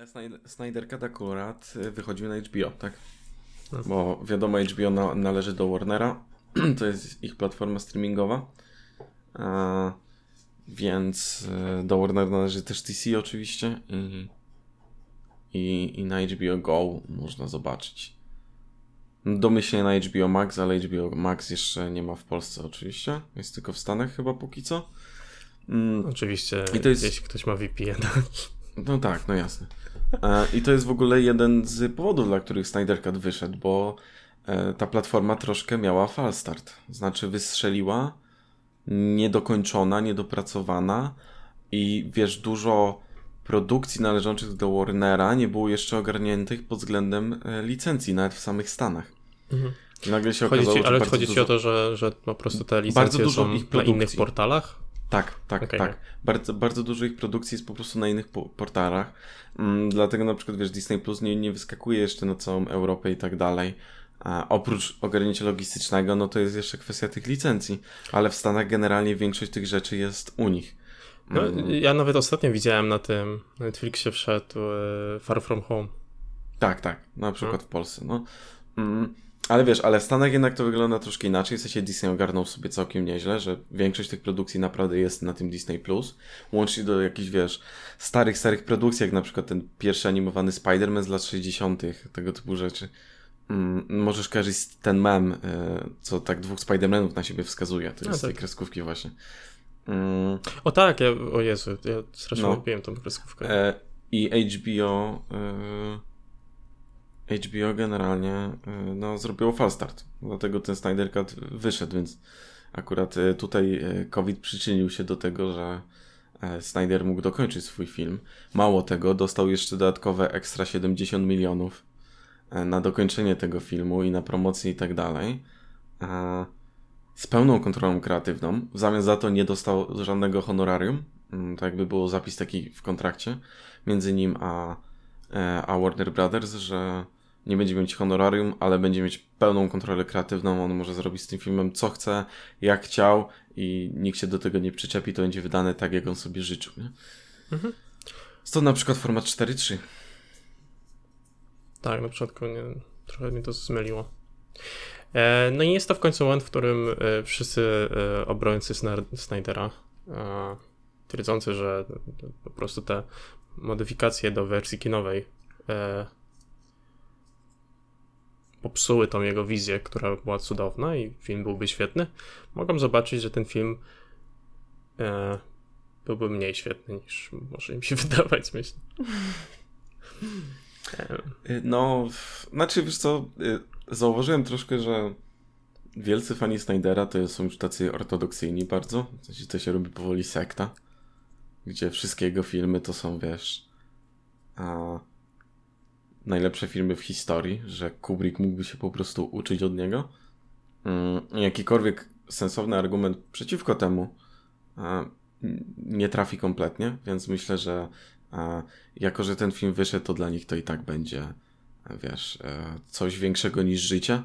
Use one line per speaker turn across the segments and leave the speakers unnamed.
Ale Snyder Cut akurat y, wychodził na HBO, tak? No. Bo wiadomo, HBO na, należy do Warnera, to jest ich platforma streamingowa. Więc y, do Warnera należy też DC oczywiście i, i, i na HBO Go można zobaczyć. Domyślnie na HBO Max, ale HBO Max jeszcze nie ma w Polsce oczywiście. Jest tylko w Stanach chyba póki co.
Mm. Oczywiście, I to jest... jeśli ktoś ma VPN.
No tak, no jasne. E, I to jest w ogóle jeden z powodów, dla których Snyder Cut wyszedł, bo e, ta platforma troszkę miała fal start. Znaczy wystrzeliła, niedokończona, niedopracowana i wiesz, dużo produkcji należących do Warnera nie było jeszcze ogarniętych pod względem e, licencji, nawet w samych Stanach. Mhm.
Nagle się okazało, ci, ale chodzi dużo... ci o to, że, że po prostu te licencje bardzo dużo są ich na innych portalach?
Tak, tak, okay, tak. Bardzo, bardzo dużo ich produkcji jest po prostu na innych po portalach. Mm, dlatego na przykład, wiesz, Disney Plus nie, nie wyskakuje jeszcze na całą Europę i tak dalej. A oprócz ogarnięcia logistycznego, no to jest jeszcze kwestia tych licencji. Ale w Stanach generalnie większość tych rzeczy jest u nich.
No, mm. ja nawet ostatnio widziałem na tym Netflixie wszedł e, Far From Home.
Tak, tak. Na przykład no. w Polsce. No. Mm. Ale wiesz, ale w Stanach jednak to wygląda troszkę inaczej. W sensie Disney ogarnął sobie całkiem nieźle, że większość tych produkcji naprawdę jest na tym Disney Plus. Łącznie do jakichś, wiesz, starych, starych produkcji, jak na przykład ten pierwszy animowany Spider-Man z lat 60., tego typu rzeczy. Mm, możesz kojarzyć ten mem, y, co tak dwóch Spider-Manów na siebie wskazuje. To jest tej tak. kreskówki właśnie.
Mm. O tak, ja, o Jezu, ja strasznie no. lubiłem tą kreskówkę.
E, I HBO... Y HBO generalnie y, no, zrobiło fast start. Dlatego ten Snyder Cut wyszedł, więc akurat y, tutaj y, COVID przyczynił się do tego, że Snyder mógł dokończyć swój film. Mało tego, dostał jeszcze dodatkowe ekstra 70 milionów na dokończenie tego filmu i na promocję i tak dalej. Z pełną kontrolą kreatywną. W zamian za to nie dostał żadnego honorarium. Tak jakby było zapis taki w kontrakcie między nim a, a Warner Brothers, że nie będzie mieć honorarium, ale będzie mieć pełną kontrolę kreatywną. On może zrobić z tym filmem co chce, jak chciał i nikt się do tego nie przyczepi, to będzie wydane tak, jak on sobie życzył. Nie? Mhm. Stąd na przykład format 4.3.
Tak, na początku nie, trochę mi to zmyliło. E, no i jest to w końcu moment, w którym e, wszyscy e, obrońcy Snydera e, twierdzący, że po prostu te modyfikacje do wersji kinowej e, popsuły tą jego wizję, która była cudowna i film byłby świetny, mogą zobaczyć, że ten film e, byłby mniej świetny niż może im się wydawać, myślę.
Y, no, znaczy wiesz co, y, zauważyłem troszkę, że wielcy fani Snydera to są już tacy ortodoksyjni bardzo, w sensie to się robi powoli sekta, gdzie wszystkie jego filmy to są, wiesz, a najlepsze filmy w historii, że Kubrick mógłby się po prostu uczyć od niego. Mm, jakikolwiek sensowny argument przeciwko temu nie trafi kompletnie, więc myślę, że jako, że ten film wyszedł, to dla nich to i tak będzie, wiesz, e, coś większego niż życie,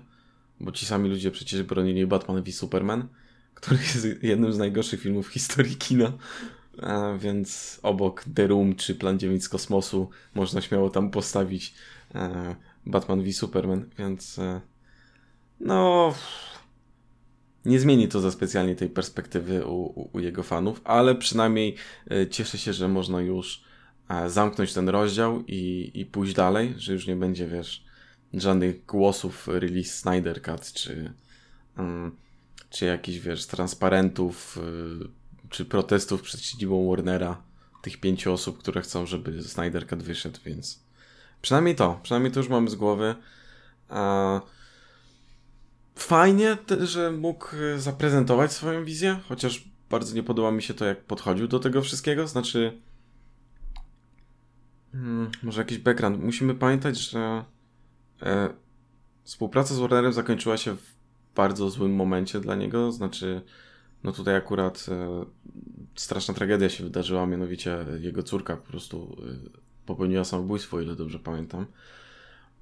bo ci sami ludzie przecież bronili Batman v Superman, który jest jednym z najgorszych filmów w historii kina, więc obok The Room czy Plan 9 z kosmosu można śmiało tam postawić e, Batman v Superman, więc e, no nie zmieni to za specjalnie tej perspektywy u, u, u jego fanów, ale przynajmniej e, cieszę się, że można już zamknąć ten rozdział i, i pójść dalej, że już nie będzie, wiesz, żadnych głosów release Snyder Cut, czy, um, czy jakichś, wiesz, transparentów, czy protestów przed siedzibą Warnera, tych pięciu osób, które chcą, żeby Snyder Cut wyszedł, więc przynajmniej to, przynajmniej to już mamy z głowy. Fajnie, że mógł zaprezentować swoją wizję, chociaż bardzo nie podoba mi się to, jak podchodził do tego wszystkiego. Znaczy, hmm, może jakiś background. Musimy pamiętać, że e, współpraca z Warnerem zakończyła się w bardzo złym momencie dla niego. Znaczy, no tutaj akurat e, straszna tragedia się wydarzyła, mianowicie jego córka po prostu e, popełniła samobójstwo, ile dobrze pamiętam.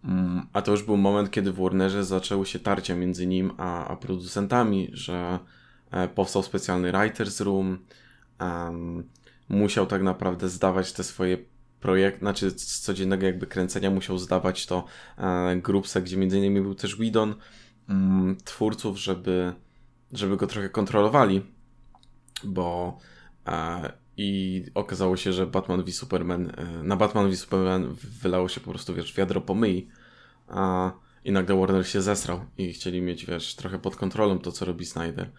Mm, a to już był moment, kiedy w Warnerze zaczęły się tarcia między nim a, a producentami, że e, powstał specjalny writers room, musiał tak naprawdę zdawać te swoje projekt, znaczy z codziennego jakby kręcenia musiał zdawać to e, grupce, gdzie między innymi był też Widon, mm, twórców, żeby, żeby go trochę kontrolowali, bo e, i okazało się, że Batman v Superman, e, na Batman v Superman wylało się po prostu, wiesz, wiadro pomyj, a i nagle Warner się zesrał i chcieli mieć, wiesz, trochę pod kontrolą to, co robi Snyder.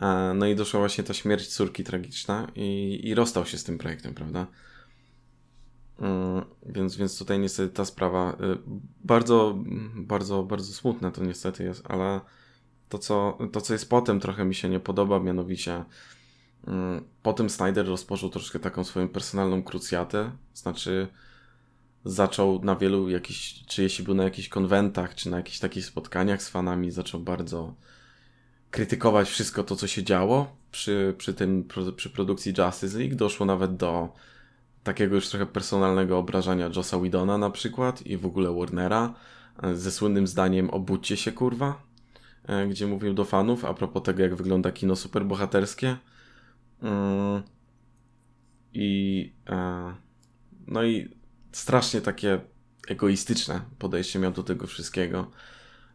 E, no i doszła właśnie ta śmierć córki tragiczna i, i rozstał się z tym projektem, prawda? Mm, więc, więc tutaj niestety ta sprawa bardzo, bardzo, bardzo smutna to niestety jest, ale to co, to, co jest potem, trochę mi się nie podoba, mianowicie mm, potem Snyder rozpoczął troszkę taką swoją personalną krucjatę, znaczy zaczął na wielu jakichś, czy jeśli był na jakichś konwentach, czy na jakichś takich spotkaniach z fanami, zaczął bardzo krytykować wszystko to, co się działo przy, przy tym, przy produkcji Justice League. Doszło nawet do takiego już trochę personalnego obrażania Jossa Widona na przykład i w ogóle Warnera e, ze słynnym zdaniem obudźcie się kurwa, gdzie mówił do fanów a propos tego, jak wygląda kino superbohaterskie. Mm. I e, no i strasznie takie egoistyczne podejście miał do tego wszystkiego.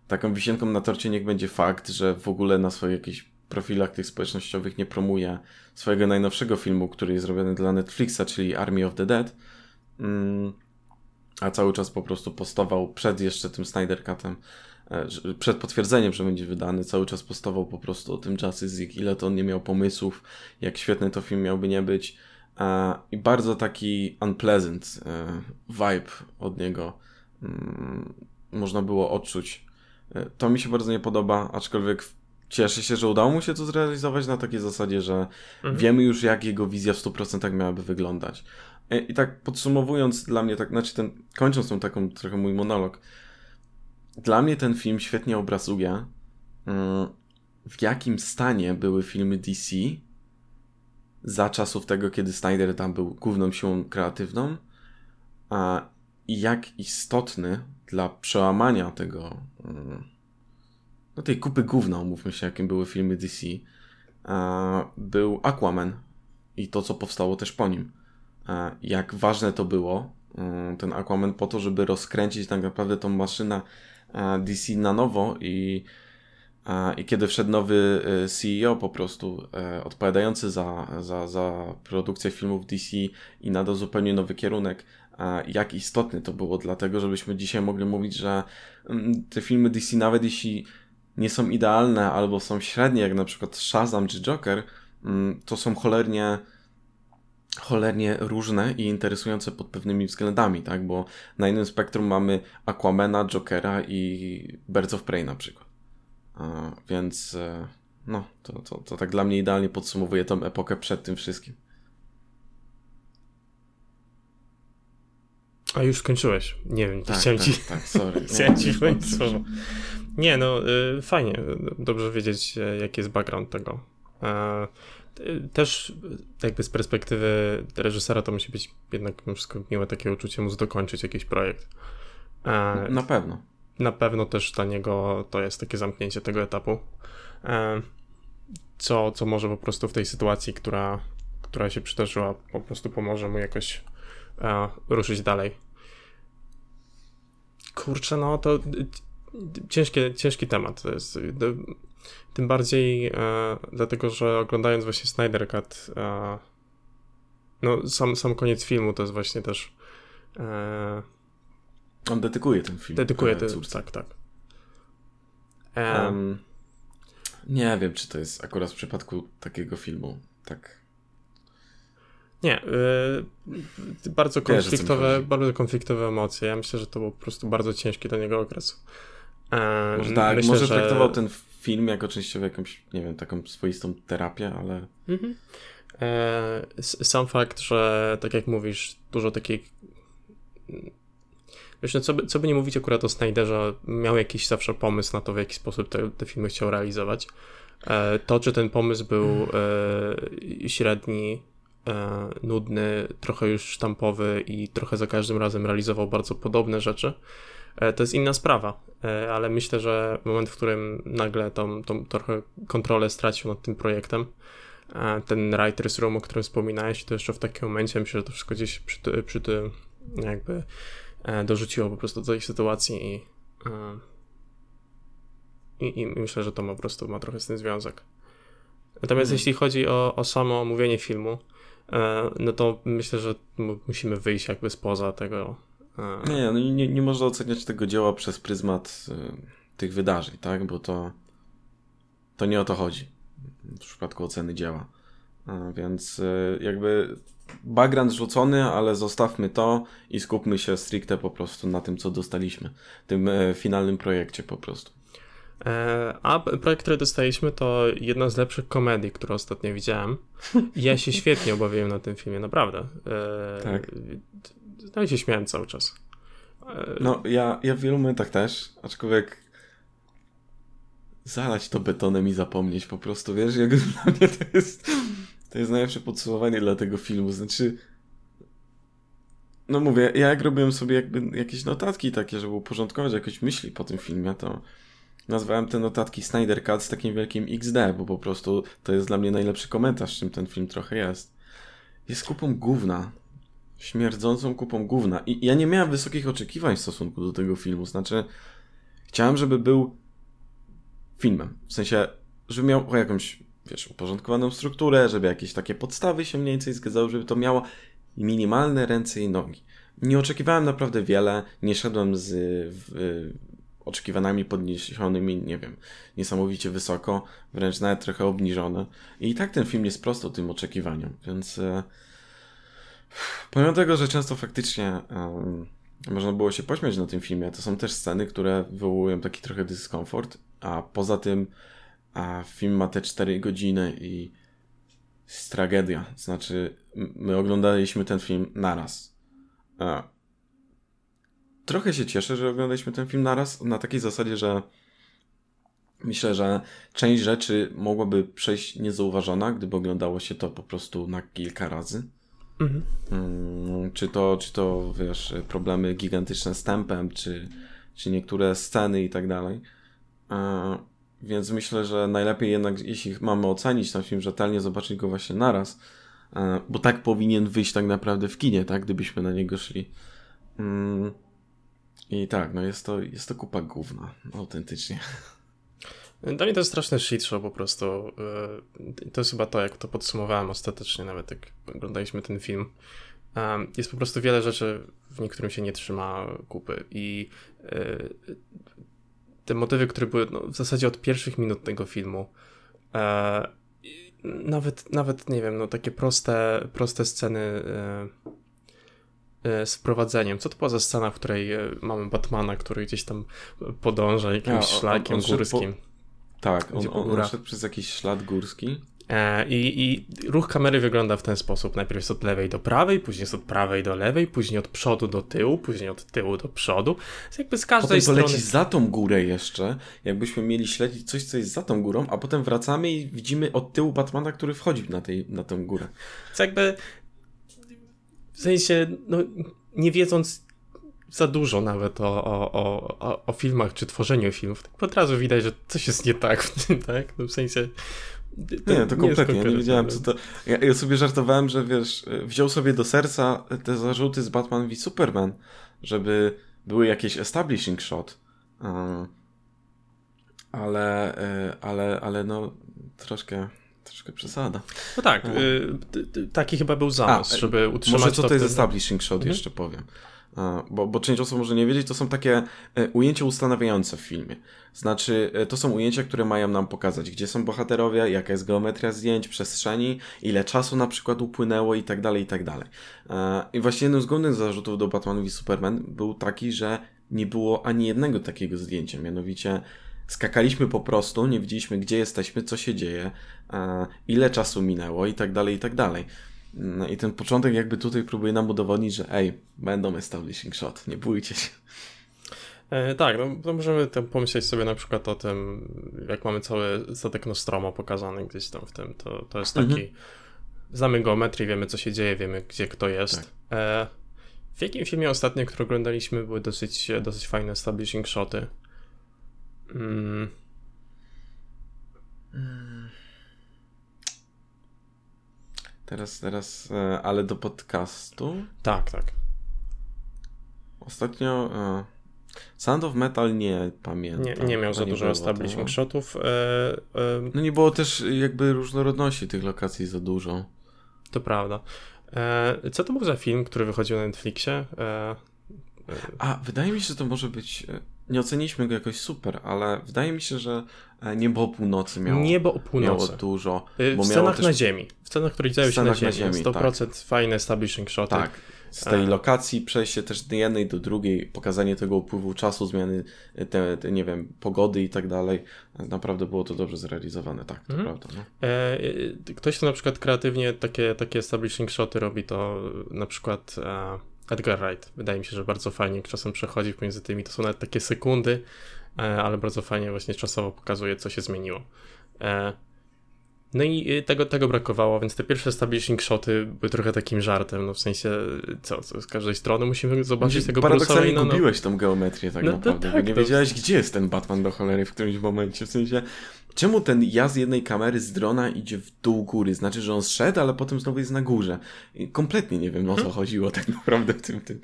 Taką wisienką na torcie niech będzie fakt, że w ogóle na swoich jakichś profilach tych społecznościowych nie promuje swojego najnowszego filmu, który jest zrobiony dla Netflixa, czyli Army of the Dead. Mm, a cały czas po prostu postował przed jeszcze tym Snyder Cutem, e, przed potwierdzeniem, że będzie wydany, cały czas postował po prostu o tym Justice League, ile to on nie miał pomysłów, jak świetny to film miałby nie być. E, I bardzo taki unpleasant e, vibe od niego mm, można było odczuć. To mi się bardzo nie podoba, aczkolwiek cieszę się, że udało mu się to zrealizować na takiej zasadzie, że mhm. wiemy już, jak jego wizja w 100% miałaby wyglądać. E, I tak podsumowując, dla mnie, tak, znaczy ten, kończąc tą taką trochę mój monolog, dla mnie ten film świetnie obrazuje, mm, w jakim stanie były filmy DC za czasów tego, kiedy Snyder tam był główną siłą kreatywną, a jak istotny dla przełamania tego mm, no tej kupy gówna, mówmy się, jakim były filmy DC, był Aquaman i to, co powstało też po nim. Jak ważne to było, ten Aquaman, po to, żeby rozkręcić tak naprawdę tą maszynę DC na nowo i, i kiedy wszedł nowy e, CEO po prostu e, odpowiadający za, za, za produkcję filmów DC i nadał zupełnie nowy kierunek, jak istotny to było, dlatego żebyśmy dzisiaj mogli mówić, że mm, te filmy DC, nawet jeśli nie są idealne albo są średnie, jak na przykład Shazam czy Joker, mm, to są cholernie cholernie różne i interesujące pod pewnymi względami, tak? Bo na innym spektrum mamy Aquamana, Jokera i Birds of Prey na przykład. Więc e, no, to, to, to tak dla mnie idealnie podsumowuje tą epokę przed tym wszystkim.
A już skończyłeś. Nie wiem,
tak,
chciałem
tak,
ci.
Tak, sorry.
chciałem ci słowo. Nie, no y, fajnie. Dobrze wiedzieć, e, jaki jest background tego. E, też jakby z perspektywy reżysera to musi być jednak wszystko miłe takie uczucie móc dokończyć jakiś projekt.
E, na pewno.
Na pewno też dla niego to jest takie zamknięcie tego etapu. Co, co może po prostu w tej sytuacji, która, która się przydarzyła, po prostu pomoże mu jakoś ruszyć dalej. Kurczę, no to ciężki, ciężki temat to jest. Tym bardziej e, dlatego, że oglądając właśnie Snyder Cut, e, no sam, sam koniec filmu to jest właśnie też. E,
On dedykuje ten film.
Dedykuje e, ten, tak, tak.
Um, nie wiem, czy to jest akurat w przypadku takiego filmu tak
nie, yy, bardzo konfliktowe, bardzo konfliktowe emocje. Ja myślę, że to był po prostu bardzo ciężki dla niego okres.
E, może tak, myślę, może że... traktował ten film jako częściowo jakąś, nie wiem, taką swoistą terapię, ale... Mhm.
E, sam fakt, że tak jak mówisz, dużo takich Myślę, co by, co by nie mówić akurat o Snyderze, miał jakiś zawsze pomysł na to, w jaki sposób te, te filmy chciał realizować. E, to, czy ten pomysł był e, średni, nudny, trochę już sztampowy i trochę za każdym razem realizował bardzo podobne rzeczy, to jest inna sprawa. E, ale myślę, że moment, w którym nagle tą, tą trochę kontrolę stracił nad tym projektem, e, ten writer's room, o którym wspominałeś, to jeszcze w takim momencie myślę, że to wszystko gdzieś przy, przy, jakby e, dorzuciło po prostu do tej sytuacji i, e, i, i myślę, że to ma po prostu ma trochę z tym związek. Natomiast
Mhm.
jeśli chodzi o, o samo omówienie filmu, e, no to myślę, że musimy wyjść jakby spoza tego.
Nie, no nie, nie można oceniać tego dzieła przez pryzmat y, tych wydarzeń, tak? Bo to, to nie o to chodzi w przypadku oceny dzieła. A więc y, jakby background rzucony, ale zostawmy to i skupmy się stricte po prostu na tym, co dostaliśmy. Tym y, finalnym projekcie po prostu.
E, A projekt, który dostaliśmy, to jedna z lepszych komedii, które ostatnio widziałem. Ja się świetnie obawiłem na tym filmie, naprawdę. E,
Tak.
No się śmiałem cały czas. E,
No, ja, ja w wielu momentach też, aczkolwiek zalać to betonem i zapomnieć po prostu, wiesz, jak dla mnie to jest, to jest najlepsze podsumowanie dla tego filmu, znaczy no mówię, ja jak robiłem sobie jakby jakieś notatki takie, żeby uporządkować jakieś myśli po tym filmie, to nazwałem te notatki Snyder Cut z takim wielkim XD, bo po prostu to jest dla mnie najlepszy komentarz, czym ten film trochę jest. Jest kupą gówna. Śmierdzącą kupą gówna. I ja nie miałem wysokich oczekiwań w stosunku do tego filmu. Znaczy, chciałem, żeby był filmem. W sensie, żeby miał jakąś, wiesz, uporządkowaną strukturę, żeby jakieś takie podstawy się mniej więcej zgadzały, żeby to miało minimalne ręce i nogi. Nie oczekiwałem naprawdę wiele, nie szedłem z w, oczekiwaniami podniesionymi, nie wiem, niesamowicie wysoko, wręcz nawet trochę obniżone. I tak ten film nie sprostał tym oczekiwaniom, więc e, pomimo tego, że często faktycznie em, można było się pośmiać na tym filmie, to są też sceny, które wywołują taki trochę dyskomfort, a poza tym a film ma te 4 godziny i jest tragedia. Znaczy, my oglądaliśmy ten film naraz. E, trochę się cieszę, że oglądaliśmy ten film naraz, na takiej zasadzie, że myślę, że część rzeczy mogłaby przejść niezauważona, gdyby oglądało się to po prostu na kilka razy.
Mhm.
Mm, Czy to, czy to, wiesz, problemy gigantyczne z tempem, czy, czy niektóre sceny i tak dalej. E, Więc myślę, że najlepiej jednak, jeśli mamy ocenić ten film rzetelnie, zobaczyć go właśnie naraz, e, bo tak powinien wyjść tak naprawdę w kinie, tak, gdybyśmy na niego szli. Mm, I tak, no jest to, jest to kupa gówna, autentycznie.
Dla mnie to jest straszny shit show po prostu. Yy, To jest chyba to, jak to podsumowałem ostatecznie, nawet jak oglądaliśmy ten film. Um, Jest po prostu wiele rzeczy, w niektórym się nie trzyma kupy i yy, te motywy, które były no, w zasadzie od pierwszych minut tego filmu, e, nawet, nawet nie wiem, no takie proste, proste sceny e, e, z wprowadzeniem. Co to była za scena, w której e, mamy Batmana, który gdzieś tam podąża jakimś
A, on-
szlakiem
on szedł po-
górskim.
Tak, on, on, szedł przez jakiś ślad górski.
E, I, I ruch kamery wygląda w ten sposób. Najpierw jest od lewej do prawej, później jest od prawej do lewej, później od przodu do tyłu, później od tyłu do przodu. Jest jakby z każdej
Potem
strony.
leci za tą górę jeszcze, jakbyśmy mieli śledzić coś, co jest za tą górą, a potem wracamy i widzimy od tyłu Batmana, który wchodzi na, tej, na tę górę.
Jest jakby w sensie, no, nie wiedząc za dużo nawet o, o, o, o, filmach czy tworzeniu filmów, tak od razu widać, że coś jest nie tak w tym, tak? No w sensie.
Nie, to kompletnie, ja nie wiedziałem co to... Ja, ja sobie żartowałem, że wiesz, wziął sobie do serca te zarzuty z Batman v Superman, żeby były jakieś establishing shot. Ale, e, ale, ale no, troszkę, troszkę przesada.
No tak, y, taki chyba był zamysł,
A,
żeby utrzymać
Może co to, jest establishing shot,
Mhm.
jeszcze powiem. Bo, bo część osób może nie wiedzieć, to są takie e, ujęcia ustanawiające w filmie. Znaczy, e, to są ujęcia, które mają nam pokazać, gdzie są bohaterowie, jaka jest geometria zdjęć, przestrzeni, ile czasu na przykład upłynęło i tak dalej, i tak dalej. E, I właśnie jednym z głównych zarzutów do Batman v Superman był taki, że nie było ani jednego takiego zdjęcia, mianowicie skakaliśmy po prostu, nie widzieliśmy gdzie jesteśmy, co się dzieje, e, ile czasu minęło i tak dalej, i tak dalej. No i ten początek jakby tutaj próbuje nam udowodnić, że ej, będą establishing shot, nie bójcie się.
E, tak, no to możemy tam pomyśleć sobie na przykład o tym, jak mamy cały statek Nostromo pokazany gdzieś tam w tym, to, to jest taki,
Mhm.
znamy geometrię, wiemy co się dzieje, wiemy gdzie kto jest.
Tak.
E, w jakim filmie ostatnio, który oglądaliśmy, były dosyć, dosyć fajne establishing shoty? Mm,
Teraz, teraz, e, ale do podcastu.
tak, tak.
Ostatnio e, Sound of Metal nie pamiętam.
Nie, nie miał za dużo
było
establishing
tego.
shotów. E, e,
No nie było też jakby różnorodności tych lokacji za dużo.
to prawda. E, co to był za film, który wychodził na Netflixie? E,
A, wydaje mi się, że to może być... e, Nie oceniliśmy go jakoś super, ale wydaje mi się, że e, Niebo o północy miało,
Niebo o
miało
północy.
dużo.
E,
bo
w
miało
scenach
też-
na ziemi. W scenach, które dzieją się na
na
ziemi.
ziemi,
100% fajne establishing shoty.
Tak. Z tej
E.
lokacji przejście też z jednej do drugiej, pokazanie tego upływu czasu, zmiany te, te nie wiem, pogody i tak dalej. Naprawdę było to dobrze zrealizowane, tak, to
Mhm.
prawda. No.
E, e, ktoś, kto na przykład kreatywnie takie, takie establishing shoty robi, to na przykład e, Edgar Wright. Wydaje mi się, że bardzo fajnie czasem przechodzi pomiędzy tymi. To są nawet takie sekundy, e, ale bardzo fajnie właśnie czasowo pokazuje, co się zmieniło. E, no i e, tego, tego brakowało, więc te pierwsze establishing shoty były trochę takim żartem, no w sensie, co, co z każdej strony musimy zobaczyć tego Bruce'a
Paradoksalnie
Wayne'a, no,
gubiłeś tą geometrię tak
No
naprawdę,
tak,
nie
to-
wiedziałeś, gdzie jest ten Batman do cholery w którymś momencie, w sensie czemu ten ja z jednej kamery z drona idzie w dół góry, znaczy, że on zszedł, ale potem znowu jest na górze. I kompletnie nie wiem, o co chodziło tak naprawdę w tym, tym.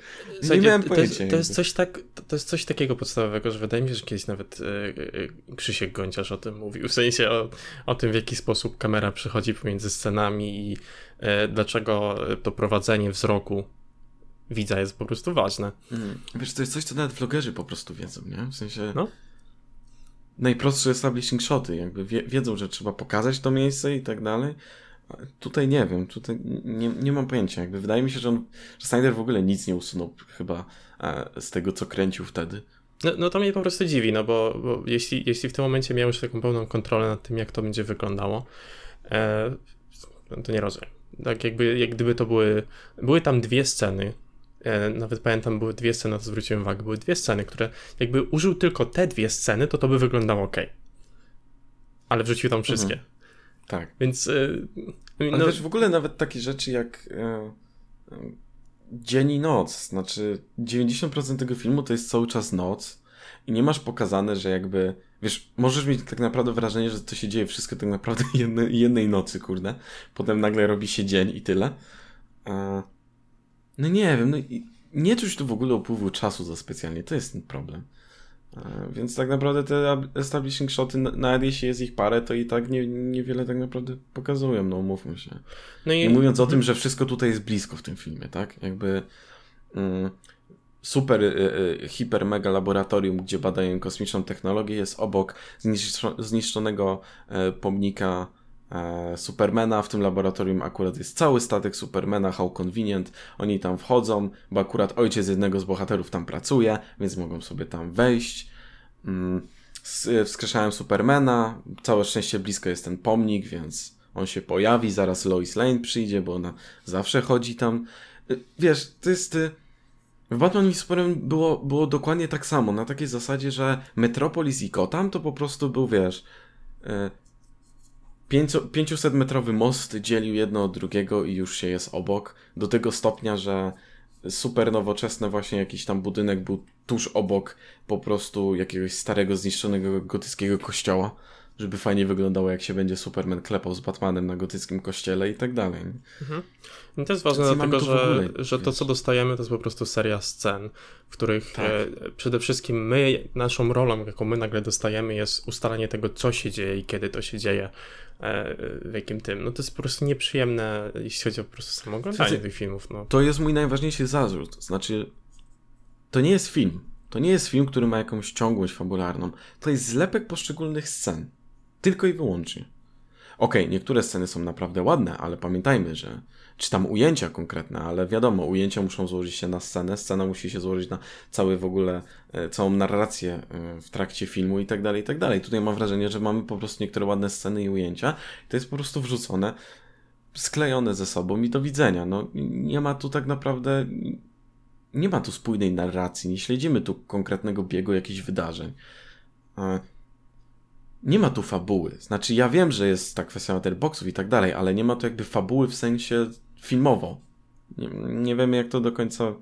nie miałem
to,
pojęcia.
jest, to, jest coś tak, to- to jest coś takiego podstawowego, że wydaje mi się, że kiedyś nawet e, e, Krzysiek Gonciarz o tym mówił, w sensie o, o tym, w jaki sposób kamera przechodzi pomiędzy scenami i e, dlaczego to prowadzenie wzroku widza jest po prostu ważne.
Mm. Wiesz, to jest coś, co nawet vlogerzy po prostu wiedzą, nie? W sensie
No.
Najprostsze establishing shoty, jakby wie, wiedzą, że trzeba pokazać to miejsce i tak dalej. Tutaj nie wiem, tutaj nie, nie mam pojęcia. Jakby wydaje mi się, że, on, że Snyder w ogóle nic nie usunął chyba e, z tego, co kręcił wtedy.
No, no to mnie po prostu dziwi, no bo, bo jeśli, jeśli w tym momencie miał już taką pełną kontrolę nad tym, jak to będzie wyglądało, e, no to nie rozumiem. Tak jakby, jak gdyby to były, były tam dwie sceny, nawet pamiętam, były dwie sceny, to zwróciłem uwagę, były dwie sceny, które jakby użył tylko te dwie sceny, to to by wyglądało ok. Ale wrzucił tam wszystkie.
Tak.
Więc e,
Ale
no,
wiesz, w ogóle nawet takie rzeczy jak e, e, dzień i noc. Znaczy, 90% tego filmu to jest cały czas noc i nie masz pokazane, że jakby. Wiesz, możesz mieć tak naprawdę wrażenie, że to się dzieje wszystko tak naprawdę jednej, jednej nocy, kurde. Potem nagle robi się dzień i tyle. No nie wiem, no i nie czuć tu w ogóle upływu czasu za specjalnie, to jest ten problem. E, Więc tak naprawdę te ab- establishing shoty, nawet jeśli jest ich parę, to i tak nie, niewiele tak naprawdę pokazują, no umówmy się.
no i,
Nie mówiąc o tym, że wszystko tutaj jest blisko w tym filmie, tak? Jakby mm, super, y, y, hiper, mega laboratorium, gdzie badają kosmiczną technologię, jest obok zniszczo- zniszczonego e, pomnika Supermana. W tym laboratorium akurat jest cały statek Supermana, how convenient. Oni tam wchodzą, bo akurat ojciec jednego z bohaterów tam pracuje, więc mogą sobie tam wejść. Mm, s- Wskrzeszałem Supermana. Całe szczęście blisko jest ten pomnik, więc on się pojawi. Zaraz Lois Lane przyjdzie, bo ona zawsze chodzi tam. Y, Wiesz, to jest. W Batman i Superman było, było dokładnie tak samo. Na takiej zasadzie, że Metropolis i Gotham to po prostu był, wiesz. Y, 500-metrowy most dzielił jedno od drugiego i już się jest obok. Do tego stopnia, że super nowoczesny właśnie jakiś tam budynek był tuż obok po prostu jakiegoś starego, zniszczonego gotyckiego kościoła, żeby fajnie wyglądało jak się będzie Superman klepał z Batmanem na gotyckim kościele i tak dalej.
Mhm. I to jest ważne
Więc
dlatego, że,
ogóle,
że to, co dostajemy, to jest po prostu seria scen, w których
Tak.
e, przede wszystkim my, naszą rolą, jaką my nagle dostajemy, jest ustalanie tego, co się dzieje i kiedy to się dzieje, e, w jakim tym. No to jest po prostu nieprzyjemne, jeśli chodzi o po prostu samo oglądanie
Słuchajcie,
tych filmów. No.
To jest mój najważniejszy zarzut. Znaczy, to nie jest film. To nie jest film, który ma jakąś ciągłość fabularną. To jest zlepek poszczególnych scen. Tylko i wyłącznie. Okej, niektóre sceny są naprawdę ładne, ale pamiętajmy, że. Czy tam ujęcia konkretne, ale wiadomo, ujęcia muszą złożyć się na scenę, scena musi się złożyć na cały w ogóle, e, całą narrację e, w trakcie filmu i tak dalej, i tak dalej. Tutaj mam wrażenie, że mamy po prostu niektóre ładne sceny i ujęcia. To jest po prostu wrzucone sklejone ze sobą i do widzenia. No, nie ma tu tak naprawdę. Nie ma tu spójnej narracji, nie śledzimy tu konkretnego biegu jakichś wydarzeń. E, Nie ma tu fabuły. Znaczy, ja wiem, że jest ta kwestia letterboxów i tak dalej, ale nie ma tu jakby fabuły w sensie filmowo. Nie, nie wiemy, jak to do końca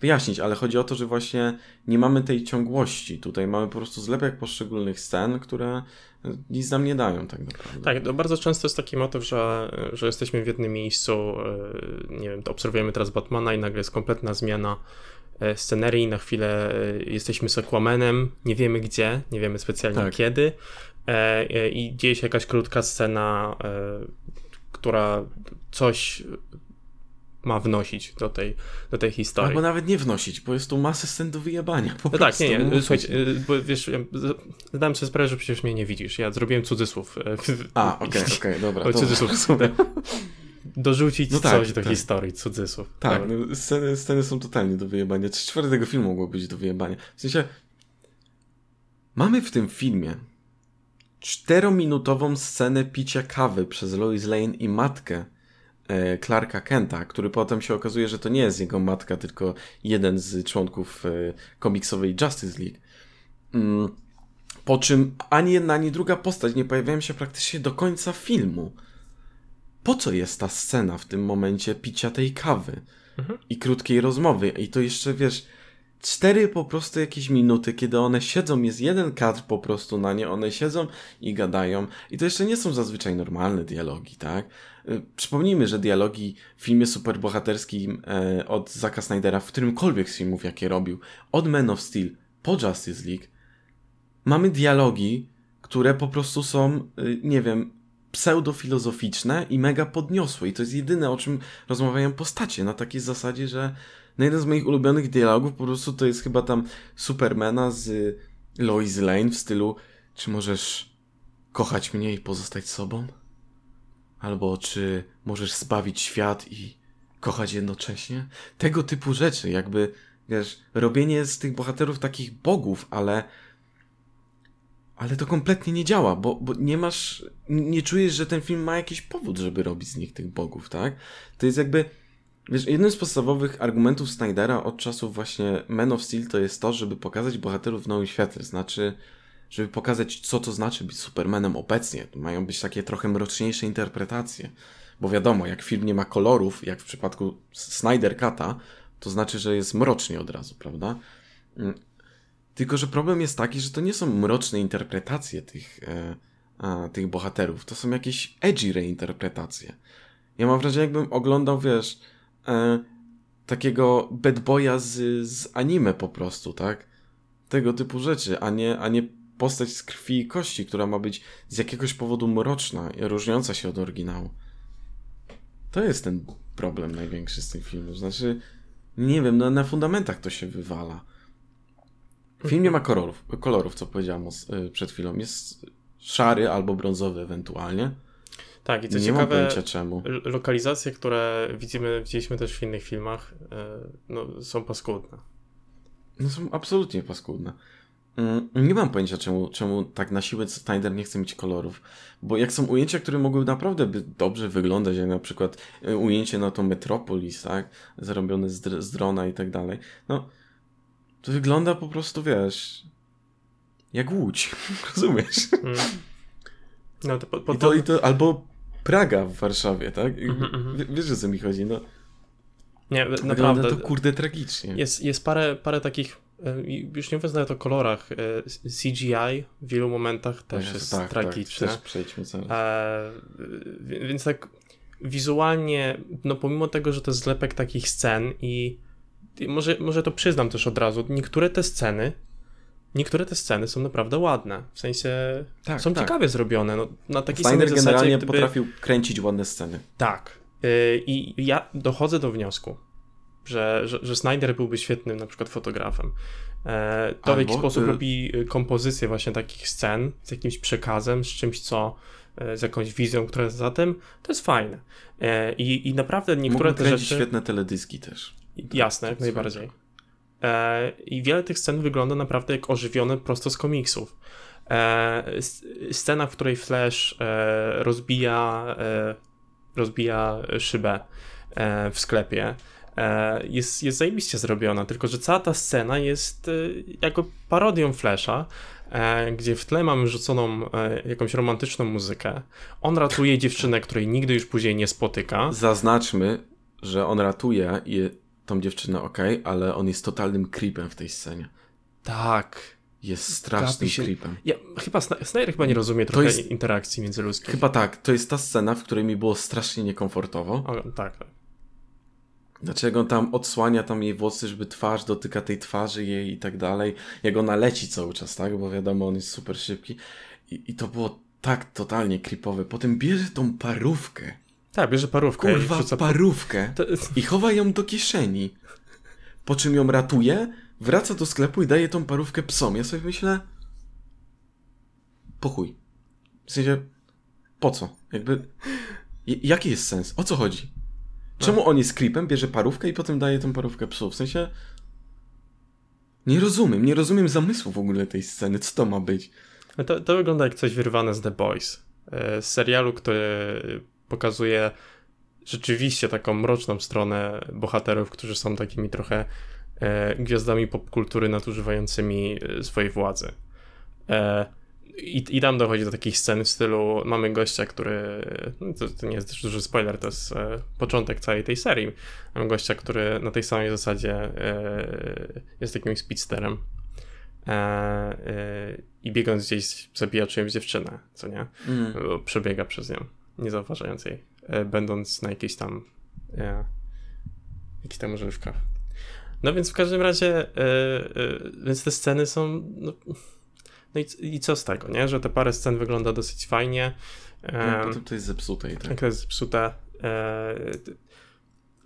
wyjaśnić, ale chodzi o to, że właśnie nie mamy tej ciągłości. Tutaj mamy po prostu zlepek poszczególnych scen, które nic nam nie dają tak naprawdę.
Tak, to bardzo często jest taki motyw, że, że jesteśmy w jednym miejscu, e, nie wiem, to obserwujemy teraz Batmana i nagle jest kompletna zmiana e, scenerii, na chwilę e, jesteśmy z Aquamanem, nie wiemy gdzie, nie wiemy specjalnie tak. kiedy e, i dzieje się jakaś krótka scena, która coś ma wnosić do tej, do tej historii.
Albo nawet nie wnosić, bo jest tu masę scen do wyjebania. Po
no tak, nie, nie. Słuchajcie, bo wiesz, zdałem sobie sprawę, że przecież mnie nie widzisz. Ja zrobiłem cudzysłów.
A, okej, okej, okay, dobra. O,
cudzysłów. dorzucić no tak, coś do tak. historii, cudzysłów.
Tak, no, sceny, sceny są totalnie do wyjebania. Trzy czwarte tego filmu mogło być do wyjebania. W sensie, mamy w tym filmie czterominutową scenę picia kawy przez Lois Lane i matkę e, Clarka Kenta, który potem się okazuje, że to nie jest jego matka, tylko jeden z członków e, komiksowej Justice League. Mm, po czym ani jedna, ani druga postać nie pojawiają się praktycznie do końca filmu po co jest ta scena w tym momencie picia tej kawy mhm. i krótkiej rozmowy. I to jeszcze, wiesz, cztery po prostu jakieś minuty, kiedy one siedzą, jest jeden kadr po prostu na nie, one siedzą i gadają. I to jeszcze nie są zazwyczaj normalne dialogi, tak? Y, przypomnijmy, że dialogi w filmie superbohaterskim e, od Zacka Snydera, w którymkolwiek z filmów, jakie robił, od Man of Steel po Justice League, mamy dialogi, które po prostu są, y, nie wiem, pseudofilozoficzne i mega podniosłe. I to jest jedyne, o czym rozmawiają postacie. Na takiej zasadzie, że no jeden z moich ulubionych dialogów po prostu to jest chyba tam Supermana z Lois Lane w stylu czy możesz kochać mnie i pozostać sobą? Albo czy możesz zbawić świat i kochać jednocześnie? Tego typu rzeczy, jakby, wiesz, robienie z tych bohaterów takich bogów, ale ale to kompletnie nie działa, bo, bo nie masz, nie czujesz, że ten film ma jakiś powód, żeby robić z nich tych bogów, tak? To jest jakby, wiesz, jednym z podstawowych argumentów Snydera od czasów właśnie Man of Steel to jest to, żeby pokazać bohaterów w nowym świetle, znaczy, żeby pokazać, co to znaczy być Supermanem obecnie. Mają być takie trochę mroczniejsze interpretacje, bo wiadomo, jak film nie ma kolorów, jak w przypadku Snyder Cata, to znaczy, że jest mrocznie od razu, prawda? Mm, tylko, że problem jest taki, że to nie są mroczne interpretacje tych, e, a, tych bohaterów. To są jakieś edgy reinterpretacje. Ja mam wrażenie, jakbym oglądał, wiesz, e, takiego bad boya z, z anime po prostu, tak? Tego typu rzeczy, a nie, a nie postać z krwi i kości, która ma być z jakiegoś powodu mroczna różniąca się od oryginału. To jest ten problem największy z tym filmu. Znaczy, nie wiem, no, na fundamentach to się wywala. Film nie ma kolorów, kolorów co powiedziałam y, przed chwilą. Jest szary albo brązowy ewentualnie.
Tak, i co nie ciekawe, mam czemu. lokalizacje, które widzimy, widzieliśmy też w innych filmach, y, no, są paskudne.
No są absolutnie paskudne. Mm, nie mam pojęcia, czemu, czemu tak na siłę Snyder nie chce mieć kolorów. Bo jak są ujęcia, które mogły naprawdę by dobrze wyglądać, jak na przykład y, ujęcie na tą Metropolis, tak? Zrobione z, z drona i tak dalej. No, to wygląda po prostu, wiesz, jak Łódź, rozumiesz? Mm. No to, po, po I, to, I to albo Praga w Warszawie, tak? Mm -hmm. Wiesz, o co mi chodzi, no.
Nie, Wygląda naprawdę.
to kurde tragicznie.
Jest, jest parę, parę takich, e, już nie mówiąc nawet o kolorach, e, CGI w wielu momentach też jest tak, tak tragiczne. Tak,
też przejdźmy.
E, więc tak wizualnie, no pomimo tego, że to jest zlepek takich scen i może, może to przyznam też od razu, niektóre te sceny, niektóre te sceny są naprawdę ładne. W sensie tak, są tak. ciekawie zrobione. No, na takiej
Snyder zasadzie, generalnie gdyby... potrafił kręcić ładne sceny.
Tak. Yy, I ja dochodzę do wniosku, że, że, że Snyder byłby świetnym na przykład fotografem. E, to Albo, w jaki sposób y... robi y, kompozycję właśnie takich scen z jakimś przekazem, z czymś, co e, z jakąś wizją, która jest za tym, to jest fajne. E, i, I naprawdę niektóre
Mógł te rzeczy... świetne teledyski też.
Jasne, jak najbardziej. E, I wiele tych scen wygląda naprawdę jak ożywione prosto z komiksów. E, scena, w której Flash e, rozbija, rozbija szybę w sklepie, jest, jest zajebiście zrobiona, tylko że cała ta scena jest jako parodią Flasha, gdzie w tle mamy rzuconą jakąś romantyczną muzykę. On ratuje dziewczynę, której nigdy już później nie spotyka.
Zaznaczmy, że on ratuje i tą dziewczynę ok, ale on jest totalnym creepem w tej scenie.
Tak.
Jest strasznym się... creepem.
Ja, chyba Snyder chyba nie rozumie trochę jest... interakcji międzyludzkich.
Chyba tak. To jest ta scena, w której mi było strasznie niekomfortowo.
O, tak, tak.
Dlaczego tam odsłania tam jej włosy, żeby twarz dotyka tej twarzy jej i tak dalej. Jak ona leci cały czas, tak? Bo wiadomo, on jest super szybki. I, i to było tak totalnie creepowe. Potem bierze tą parówkę.
Tak, bierze parówkę.
Kurwa,
wrzuca-
parówkę.
To,
I chowa ją do kieszeni. Po czym ją ratuje, wraca do sklepu i daje tą parówkę psom. Ja sobie myślę. Po chuj. W sensie, po co? Jakby. Jaki jest sens? O co chodzi? Czemu on jest creepem, bierze parówkę i potem daje tą parówkę psu? W sensie. Nie rozumiem, nie rozumiem zamysłu w ogóle tej sceny. Co to ma być?
No To, to wygląda jak coś wyrwane z The Boys. e, Z serialu, który pokazuje rzeczywiście taką mroczną stronę bohaterów, którzy są takimi trochę e, gwiazdami popkultury nadużywającymi e, swojej władzy. E, i, I tam dochodzi do takich scen w stylu mamy gościa, który. no To, to nie jest też duży spoiler, to jest e, początek całej tej serii. Mamy gościa, który na tej samej zasadzie e, jest takim speedsterem. E, I biegąc gdzieś zabija czyjąś dziewczynę, co nie?
Mm.
Przebiega przez nią, nie zauważając jej, e, będąc na jakiejś tam. E, jakichś tam używkach. No więc w każdym razie, e, e, więc te sceny są. No, no i, i co z tego, nie? Że te parę scen wygląda dosyć fajnie.
No,
E,
potem to jest zepsute i tak.
to jest zepsute.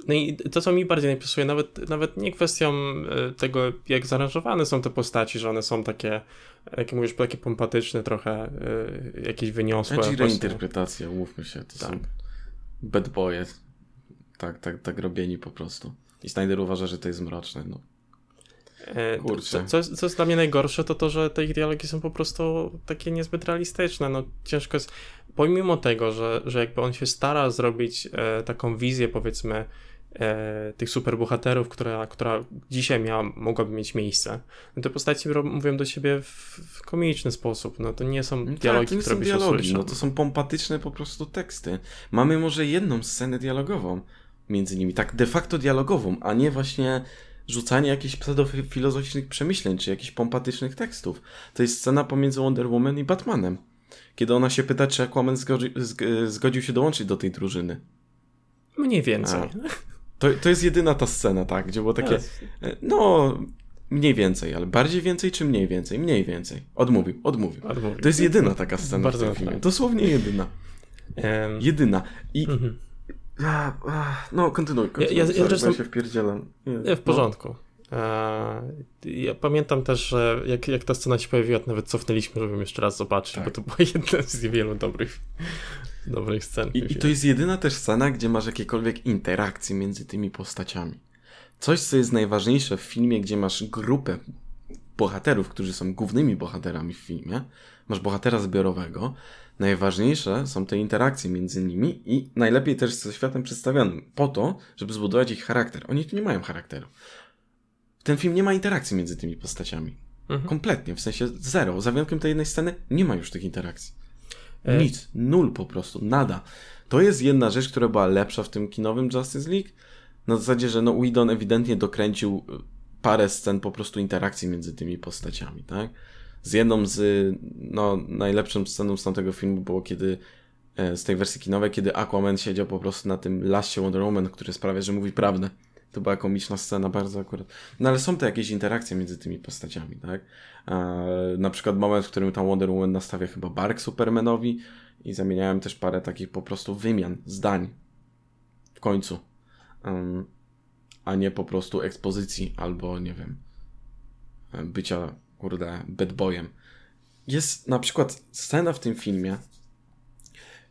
No i to, co mi bardziej najpisuje, nawet, nawet nie kwestią e, tego, jak zaaranżowane są te postaci, że one są takie, jak mówisz, takie pompatyczne trochę, e, jakieś wyniosłe.
Znaczy reinterpretacja, umówmy się, to
Tak.
są bad boye. Tak, tak, tak robieni po prostu. I Snyder uważa, że to jest mroczne, no.
E,
Kurczę.
Co, co jest dla mnie najgorsze, to to, że te ich dialogi są po prostu takie niezbyt realistyczne. No ciężko jest, pomimo tego, że, że jakby on się stara zrobić e, taką wizję, powiedzmy, e, tych superbohaterów, która, która dzisiaj miała, mogłaby mieć miejsce, no te postaci mówią do siebie w, w komiczny sposób. No to nie są
No
dialogi,
tak, to nie
które
są
by się
dialogi,
usłyszał.
no to są pompatyczne po prostu teksty. Mamy może jedną scenę dialogową między nimi, tak de facto dialogową, a nie właśnie rzucanie jakichś pseudofilozoficznych przemyśleń, czy jakichś pompatycznych tekstów. To jest scena pomiędzy Wonder Woman i Batmanem. Kiedy ona się pyta, czy Aquaman zgodzi, zg- zgodził się dołączyć do tej drużyny.
Mniej więcej.
To, to jest jedyna ta scena, tak, gdzie było takie, e, no, mniej więcej, ale bardziej więcej czy mniej więcej? Mniej więcej. Odmówił, odmówił.
Odmówił.
To jest jedyna taka scena
Bardzo
w tym filmie. Dosłownie jedyna.
Em,
Jedyna. I...
mhm.
A, a, no, kontynuuj. kontynuuj.
Ja- ja
Sorry,
zresztą-
bo ja się wpierdzielam. Nie,
w porządku. Eee, ja pamiętam też, że jak, jak ta scena się pojawiła, nawet cofnęliśmy, żeby ją jeszcze raz zobaczyć,
Tak.
bo to była jedna z wielu dobrych, dobrych scen.
I, I to jest jedyna też scena, gdzie masz jakiekolwiek interakcje między tymi postaciami. Coś, co jest najważniejsze w filmie, gdzie masz grupę bohaterów, którzy są głównymi bohaterami w filmie, masz bohatera zbiorowego, najważniejsze są te interakcje między nimi i najlepiej też ze światem przedstawionym, po to, żeby zbudować ich charakter. Oni tu nie mają charakteru. Ten film nie ma interakcji między tymi postaciami.
Mhm.
Kompletnie, w sensie zero. Za wyjątkiem tej jednej sceny nie ma już tych interakcji.
E,
Nic, nul po prostu, nada. To jest jedna rzecz, która była lepsza w tym kinowym Justice League. Na zasadzie, że no Whedon ewidentnie dokręcił y, parę scen po prostu interakcji między tymi postaciami, tak? Z jedną z, no, najlepszą sceną z tamtego filmu było kiedy, e, z tej wersji kinowej, kiedy Aquaman siedział po prostu na tym laście Wonder Woman, który sprawia, że mówi prawdę. To była komiczna scena bardzo akurat. No ale są to jakieś interakcje między tymi postaciami, tak? E, na przykład moment, w którym tam Wonder Woman nastawia chyba bark Supermanowi i zamieniałem też parę takich po prostu wymian, zdań. W końcu. Em, a nie po prostu ekspozycji albo, nie wiem, bycia, kurde, bad boyem. Jest na przykład scena w tym filmie,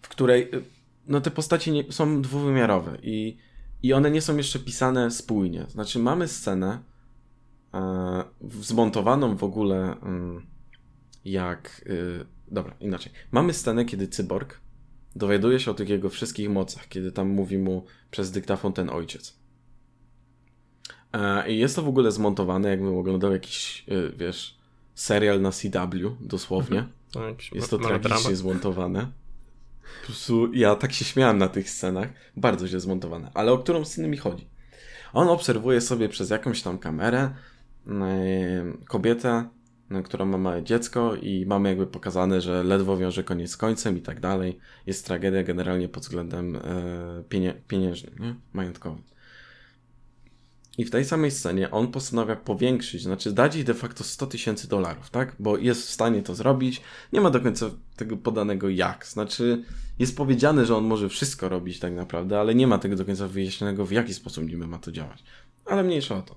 w której y, no te postacie nie, są dwuwymiarowe i, i one nie są jeszcze pisane spójnie. Znaczy mamy scenę e, zmontowaną w ogóle mm, jak... Y, dobra, inaczej. Mamy scenę, kiedy cyborg dowiaduje się o tych jego wszystkich mocach, kiedy tam mówi mu przez dyktafon ten ojciec. E, I jest to w ogóle zmontowane, jakbym oglądał jakiś, y, wiesz, serial na CW, dosłownie.
Jakiś
Jest to tragicznie zmontowane. Po prostu ja tak się śmiałem na tych scenach. Bardzo źle zmontowane. Ale o którą scenę mi chodzi? On obserwuje sobie przez jakąś tam kamerę em, kobietę, em, która ma małe dziecko i mamy jakby pokazane, że ledwo wiąże koniec z końcem i tak dalej. Jest tragedia generalnie pod względem e, pieniężnym, nie? majątkowym. I w tej samej scenie on postanawia powiększyć, znaczy dać jej de facto 100 tysięcy dolarów, tak? Bo jest w stanie to zrobić. Nie ma do końca tego podanego jak. Znaczy, jest powiedziane, że on może wszystko robić tak naprawdę, ale nie ma tego do końca wyjaśnionego, w jaki sposób niby ma to działać. Ale mniejsza o to.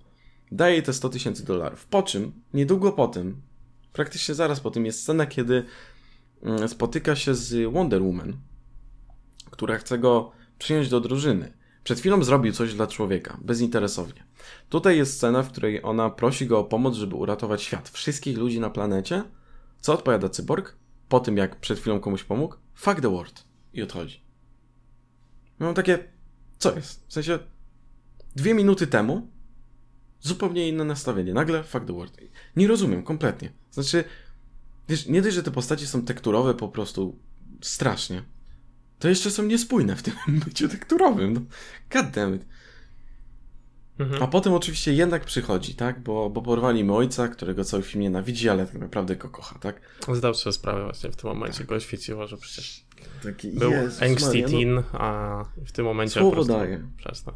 Daje jej te 100 tysięcy dolarów. Po czym, niedługo po tym, praktycznie zaraz po tym, jest scena, kiedy mm, spotyka się z Wonder Woman, która chce go przyjąć do drużyny. Przed chwilą zrobił coś dla człowieka, bezinteresownie. Tutaj jest scena, w której ona prosi go o pomoc, żeby uratować świat, wszystkich ludzi na planecie. Co odpowiada cyborg? Po tym, jak przed chwilą komuś pomógł? Fuck the world. I odchodzi. Mam takie, co jest? W sensie, dwie minuty temu zupełnie inne nastawienie. Nagle fuck the world. Nie rozumiem kompletnie. Znaczy, wiesz, nie dość, że te postacie są tekturowe po prostu strasznie to jeszcze są niespójne w tym byciu tekturowym. No, God damn it. Mhm. A potem oczywiście jednak przychodzi, tak? Bo, bo porwali mi ojca, którego cały film nienawidzi, ale tak naprawdę go kocha, tak?
Zdał sobie sprawę właśnie w tym momencie, tak. go oświeciło, że przecież Taki, był Jezus angsty Maria, no. teen, a w tym momencie
Słowo po prostu daje. przestał.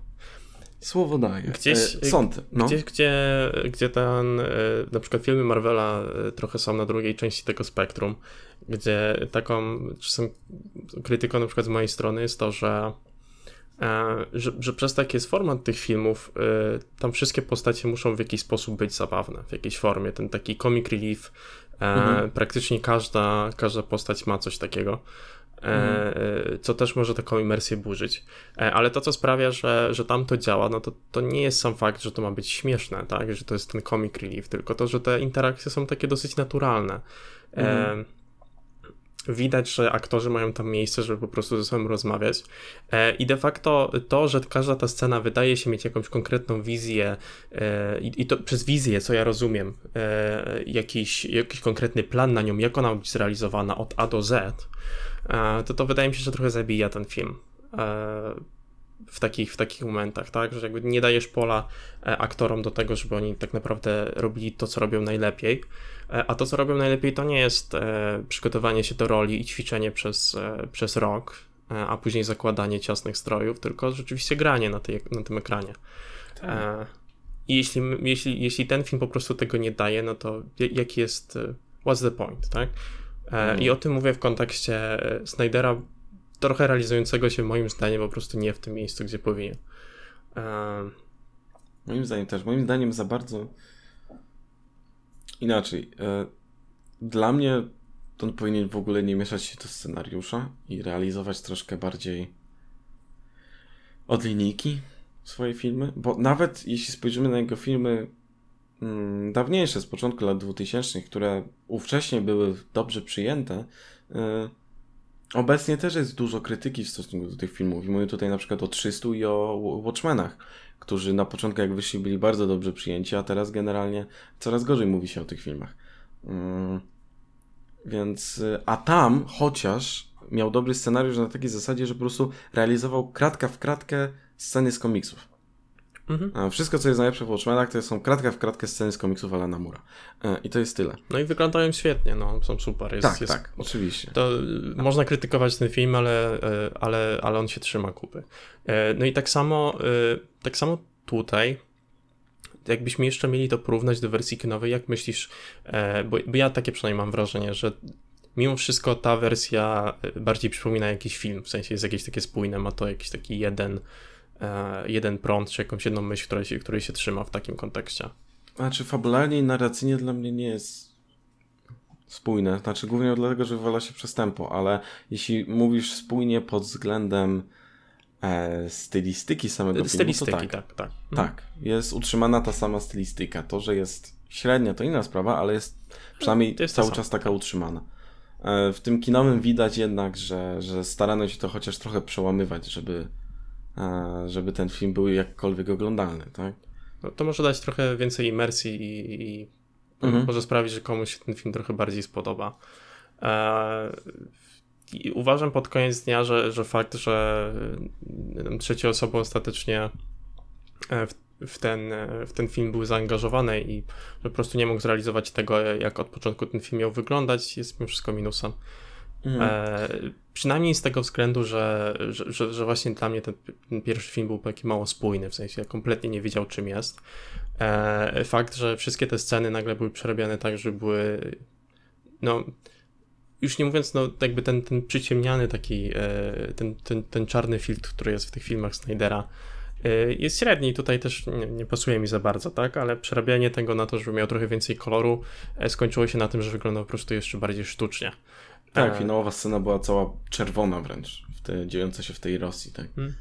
Słowo daje.
Gdzieś, e, sąd. No. Gdzieś, gdzie, gdzie ten, e, na przykład filmy Marvela e, trochę są na drugiej części tego spektrum, gdzie taką czasem krytyką na przykład z mojej strony jest to, że że, że przez taki jest format tych filmów, tam wszystkie postacie muszą w jakiś sposób być zabawne, w jakiejś formie. Ten taki comic relief, mhm. praktycznie każda, każda postać ma coś takiego. Mhm. co też może taką imersję burzyć. E, ale to, co sprawia, że, że tam to działa, no to, to nie jest sam fakt, że to ma być śmieszne, tak? Że to jest ten comic relief, tylko to, że te interakcje są takie dosyć naturalne. Mhm. Widać, że aktorzy mają tam miejsce, żeby po prostu ze sobą rozmawiać. I de facto to, że każda ta scena wydaje się mieć jakąś konkretną wizję, i to przez wizję, co ja rozumiem, jakiś, jakiś konkretny plan na nią, jak ona ma być zrealizowana od A do Z, E, to to wydaje mi się, że trochę zabija ten film e, w takich, w takich momentach, tak? Że jakby nie dajesz pola e, aktorom do tego, żeby oni tak naprawdę robili to, co robią najlepiej. A to, co robią najlepiej, to nie jest przygotowanie się do roli i ćwiczenie przez, przez rok, a później zakładanie ciasnych strojów, tylko rzeczywiście granie na, tej, na tym ekranie. Tak. I jeśli, jeśli, jeśli ten film po prostu tego nie daje, no to jaki jest, what's the point, tak? Mm. I o tym mówię w kontekście e, Snydera, trochę realizującego się moim zdaniem po prostu nie w tym miejscu, gdzie powinien.
E, moim zdaniem też. Moim zdaniem za bardzo inaczej. Dla mnie on powinien w ogóle nie mieszać się do scenariusza i realizować troszkę bardziej od linijki swoje filmy, bo nawet jeśli spojrzymy na jego filmy dawniejsze, z początku lat 2000, które ówcześnie były dobrze przyjęte, y, obecnie też jest dużo krytyki w stosunku do tych filmów. Mówię tutaj na przykład o 300 i o Watchmenach, którzy na początku jak wyszli byli bardzo dobrze przyjęci, a teraz generalnie coraz gorzej mówi się o tych filmach. Y, więc, y, a tam chociaż miał dobry scenariusz na takiej zasadzie, że po prostu realizował kratka w kratkę sceny z komiksów. Mhm. Wszystko, co jest najlepsze w Watchmenach, to są kratka w kratkę sceny z komiksów Alana Mura. E, I to jest tyle.
No i wyglądają świetnie, no, są super.
Jest, tak, jest, tak, oczywiście.
To tak. można krytykować ten film, ale, e, ale, ale on się trzyma kupy. E, no i tak samo, tak samo tutaj, jakbyśmy jeszcze mieli to porównać do wersji kinowej, jak myślisz, bo, bo ja takie przynajmniej mam wrażenie, że mimo wszystko ta wersja bardziej przypomina jakiś film, w sensie jest jakieś takie spójne, ma to jakiś taki jeden E, jeden prąd, czy jakąś jedną myśl, której się, której się trzyma w takim kontekście.
Znaczy, fabularnie i narracyjnie dla mnie nie jest spójne. Znaczy, głównie dlatego, że wywala się przez tempo, ale jeśli mówisz spójnie pod względem e, stylistyki samego
stylistyki,
filmu,
to tak. Tak, tak.
tak, jest utrzymana ta sama stylistyka. To, że jest średnia, to inna sprawa, ale jest przynajmniej jest cały czas taka utrzymana. E, w tym kinowym widać jednak, że, że starano się to chociaż trochę przełamywać, żeby żeby ten film był jakkolwiek oglądalny, tak?
No, to może dać trochę więcej imersji i, i mhm. może sprawić, że komuś się ten film trochę bardziej spodoba. E, I uważam pod koniec dnia, że, że fakt, że trzecie osoby ostatecznie e, w, w, ten, w ten film były zaangażowane i że po prostu nie mógł zrealizować tego, jak od początku ten film miał wyglądać, jest mimo wszystko minusem. Mhm. E, przynajmniej z tego względu, że, że, że, że, właśnie dla mnie ten, ten, pierwszy film był taki mało spójny, w sensie ja kompletnie nie wiedział czym jest. E, fakt, że wszystkie te sceny nagle były przerabiane tak, że były no już nie mówiąc, no jakby ten, ten przyciemniany taki, e, ten, ten, ten czarny filtr, który jest w tych filmach Snydera, e, jest średni, tutaj też nie, nie, pasuje mi za bardzo, tak, ale przerabianie tego na to, żeby miał trochę więcej koloru, e, skończyło się na tym, że wyglądał po prostu jeszcze bardziej sztucznie.
Tak, finałowa scena była cała czerwona wręcz, w te, dziejąca się w tej Rosji, tak, hmm.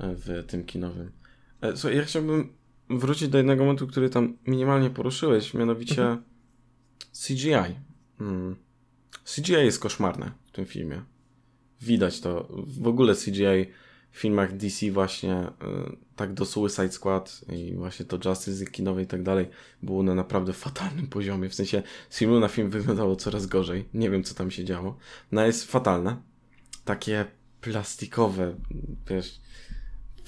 w tym kinowym. Słuchaj, ja chciałbym wrócić do jednego momentu, który tam minimalnie poruszyłeś, mianowicie mhm. CGI. Hmm. CGI jest koszmarne w tym filmie. Widać to. W ogóle CGI filmach DC właśnie y, tak do Suicide Squad i właśnie to Justice kinowe i tak dalej było na naprawdę fatalnym poziomie. W sensie z filmu na film wyglądało coraz gorzej. Nie wiem co tam się działo. No jest fatalne. Takie plastikowe, wiesz,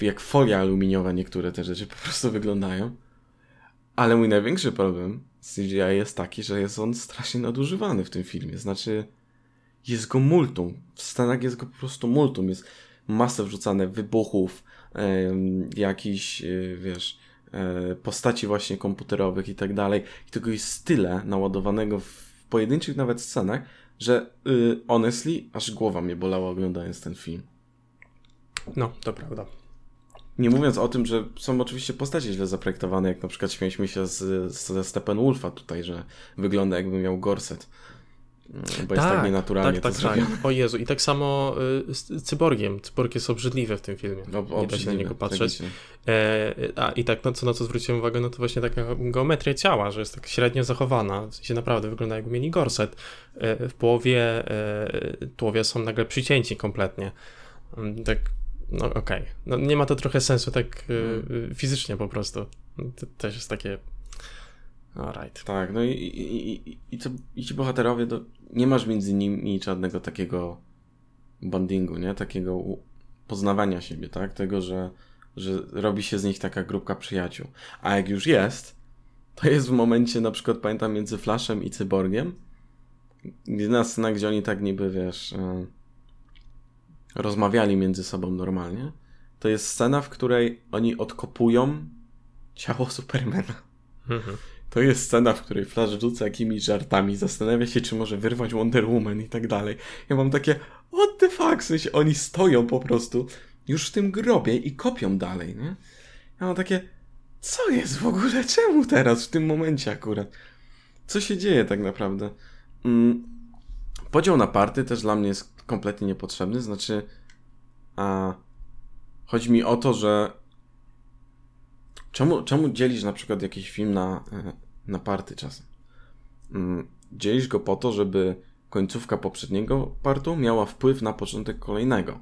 jak folia aluminiowa niektóre te rzeczy po prostu wyglądają. Ale mój największy problem CGI jest taki, że jest on strasznie nadużywany w tym filmie. Znaczy, jest go multum. W scenach jest go po prostu multum. Jest masę wrzucane wybuchów, jakichś, e, wiesz, e, postaci właśnie komputerowych i tak dalej. I tego jest tyle naładowanego w pojedynczych nawet scenach, że y, honestly, aż głowa mnie bolała oglądając ten film.
No, to prawda.
Nie mówiąc o tym, że są oczywiście postacie źle zaprojektowane, jak na przykład śmieliśmy się z, ze Steppenwolfa tutaj, że wygląda jakby miał gorset. Mm, bo jest tak, tak nienaturalnie
tak, tak, tak. O Jezu, i tak samo y, z cyborgiem. Cyborg jest obrzydliwy w tym filmie. No, nie da się na niego patrzeć. E, a i tak, no, co, na co zwróciłem uwagę, no to właśnie taka geometria ciała, że jest tak średnio zachowana. W sensie naprawdę wygląda jakby mieli gorset. E, w połowie e, tułowia są nagle przycięci kompletnie. Mm, tak no okej. Okay. No, nie ma to trochę sensu tak hmm. fizycznie po prostu. To też jest takie. Alright.
Tak, no i, i, i, i, co, i ci bohaterowie, to nie masz między nimi żadnego takiego bondingu, nie? Takiego poznawania siebie, tak? Tego, że, że robi się z nich taka grupka przyjaciół. A jak już jest, to jest w momencie, na przykład pamiętam między Flashem i Cyborgiem, jedna scena, gdzie oni tak niby, wiesz... Yy, rozmawiali między sobą normalnie, to jest scena, w której oni odkopują ciało Supermana. Mhm. To jest scena, w której Flash rzuca jakimiś żartami, zastanawia się, czy może wyrwać Wonder Woman i tak dalej. Ja mam takie, what the fuck, w sensie oni stoją po prostu już w tym grobie i kopią dalej, nie? Ja mam takie, co jest w ogóle, czemu teraz, w tym momencie akurat? Co się dzieje tak naprawdę? Mm. Podział na party też dla mnie jest kompletnie niepotrzebny. Znaczy, a, chodzi mi o to, że czemu, czemu dzielisz na przykład jakiś film na, e, na party czasem? Mm, dzielisz go po to, żeby końcówka poprzedniego partu miała wpływ na początek kolejnego.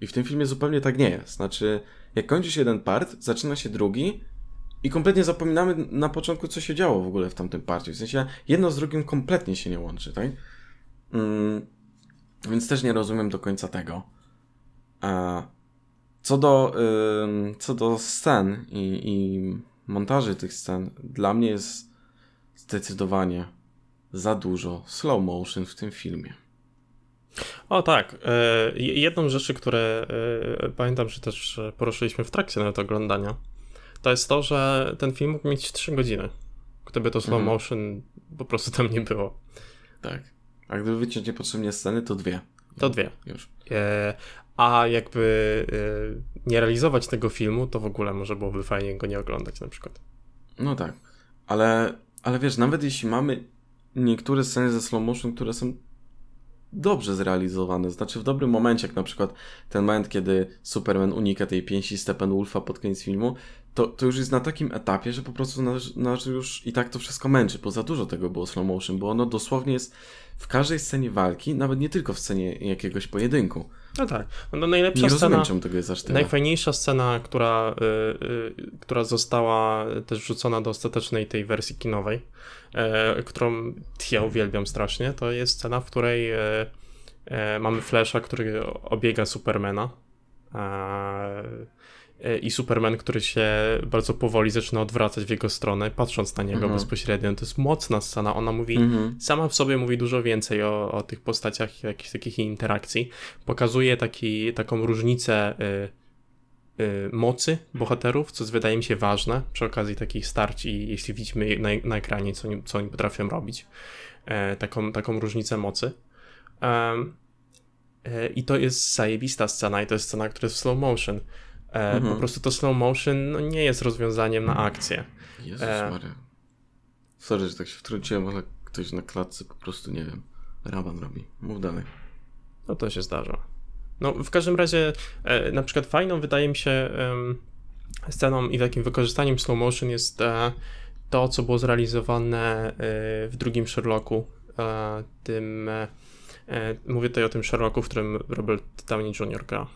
I w tym filmie zupełnie tak nie jest. Znaczy, jak kończysz jeden part, zaczyna się drugi i kompletnie zapominamy na początku, co się działo w ogóle w tamtym parcie. W sensie jedno z drugim kompletnie się nie łączy, tak? Mm, więc też nie rozumiem do końca tego. Co do, co do scen i, i montaży tych scen, dla mnie jest zdecydowanie za dużo slow motion w tym filmie.
O tak. E, jedną z rzeczy, które e, pamiętam, że też poruszyliśmy w trakcie nawet oglądania, to jest to, że ten film mógł mieć 3 godziny. Gdyby to slow mhm. motion po prostu tam nie było.
Tak. A gdyby wyciąć niepotrzebnie sceny, to dwie.
To dwie. Już. A jakby e, nie realizować tego filmu, to w ogóle może byłoby fajnie go nie oglądać na przykład.
No tak. Ale, ale wiesz, nawet jeśli mamy niektóre sceny ze slow motion, które są dobrze zrealizowane. Znaczy w dobrym momencie, jak na przykład ten moment, kiedy Superman unika tej pięści Steppenwolfa pod koniec filmu, to, to już jest na takim etapie, że po prostu nas, nas już i tak to wszystko męczy, bo za dużo tego było slow motion, bo ono dosłownie jest w każdej scenie walki, nawet nie tylko w scenie jakiegoś pojedynku.
No tak. No najlepsza
nie
scena,
rozumiem, tego jest aż tyle.
Najfajniejsza scena, która, y, y, która została też wrzucona do ostatecznej tej wersji kinowej, y, którą ja uwielbiam strasznie, to jest scena, w której y, y, mamy Flasha, który obiega Supermana e, i Superman, który się bardzo powoli zaczyna odwracać w jego stronę, patrząc na niego
Mhm.
bezpośrednio. To jest mocna scena. Ona mówi,
Mhm.
sama w sobie mówi dużo więcej o, o tych postaciach, jakichś takich interakcji. Pokazuje taki, taką różnicę y, y, mocy bohaterów, co wydaje mi się ważne przy okazji takich starć i jeśli widzimy na, na ekranie, co, oni- co oni potrafią robić. E, taką, taką różnicę mocy. E, I to jest zajebista scena i to jest scena, która jest w slow motion. E,
Mhm.
Po prostu to slow motion no, nie jest rozwiązaniem na akcję.
Jezus
E.
Maria. Sorry, że tak się wtrąciłem, ale ktoś na klatce po prostu, nie wiem, raban robi. Mów dalej.
No to się zdarza. No w każdym razie e, na przykład fajną wydaje mi się em, sceną i takim wykorzystaniem slow motion jest e, to, co było zrealizowane e, w drugim Sherlocku. E, tym, e, e, mówię tutaj o tym Sherlocku, w którym Robert Downey Jr. gra.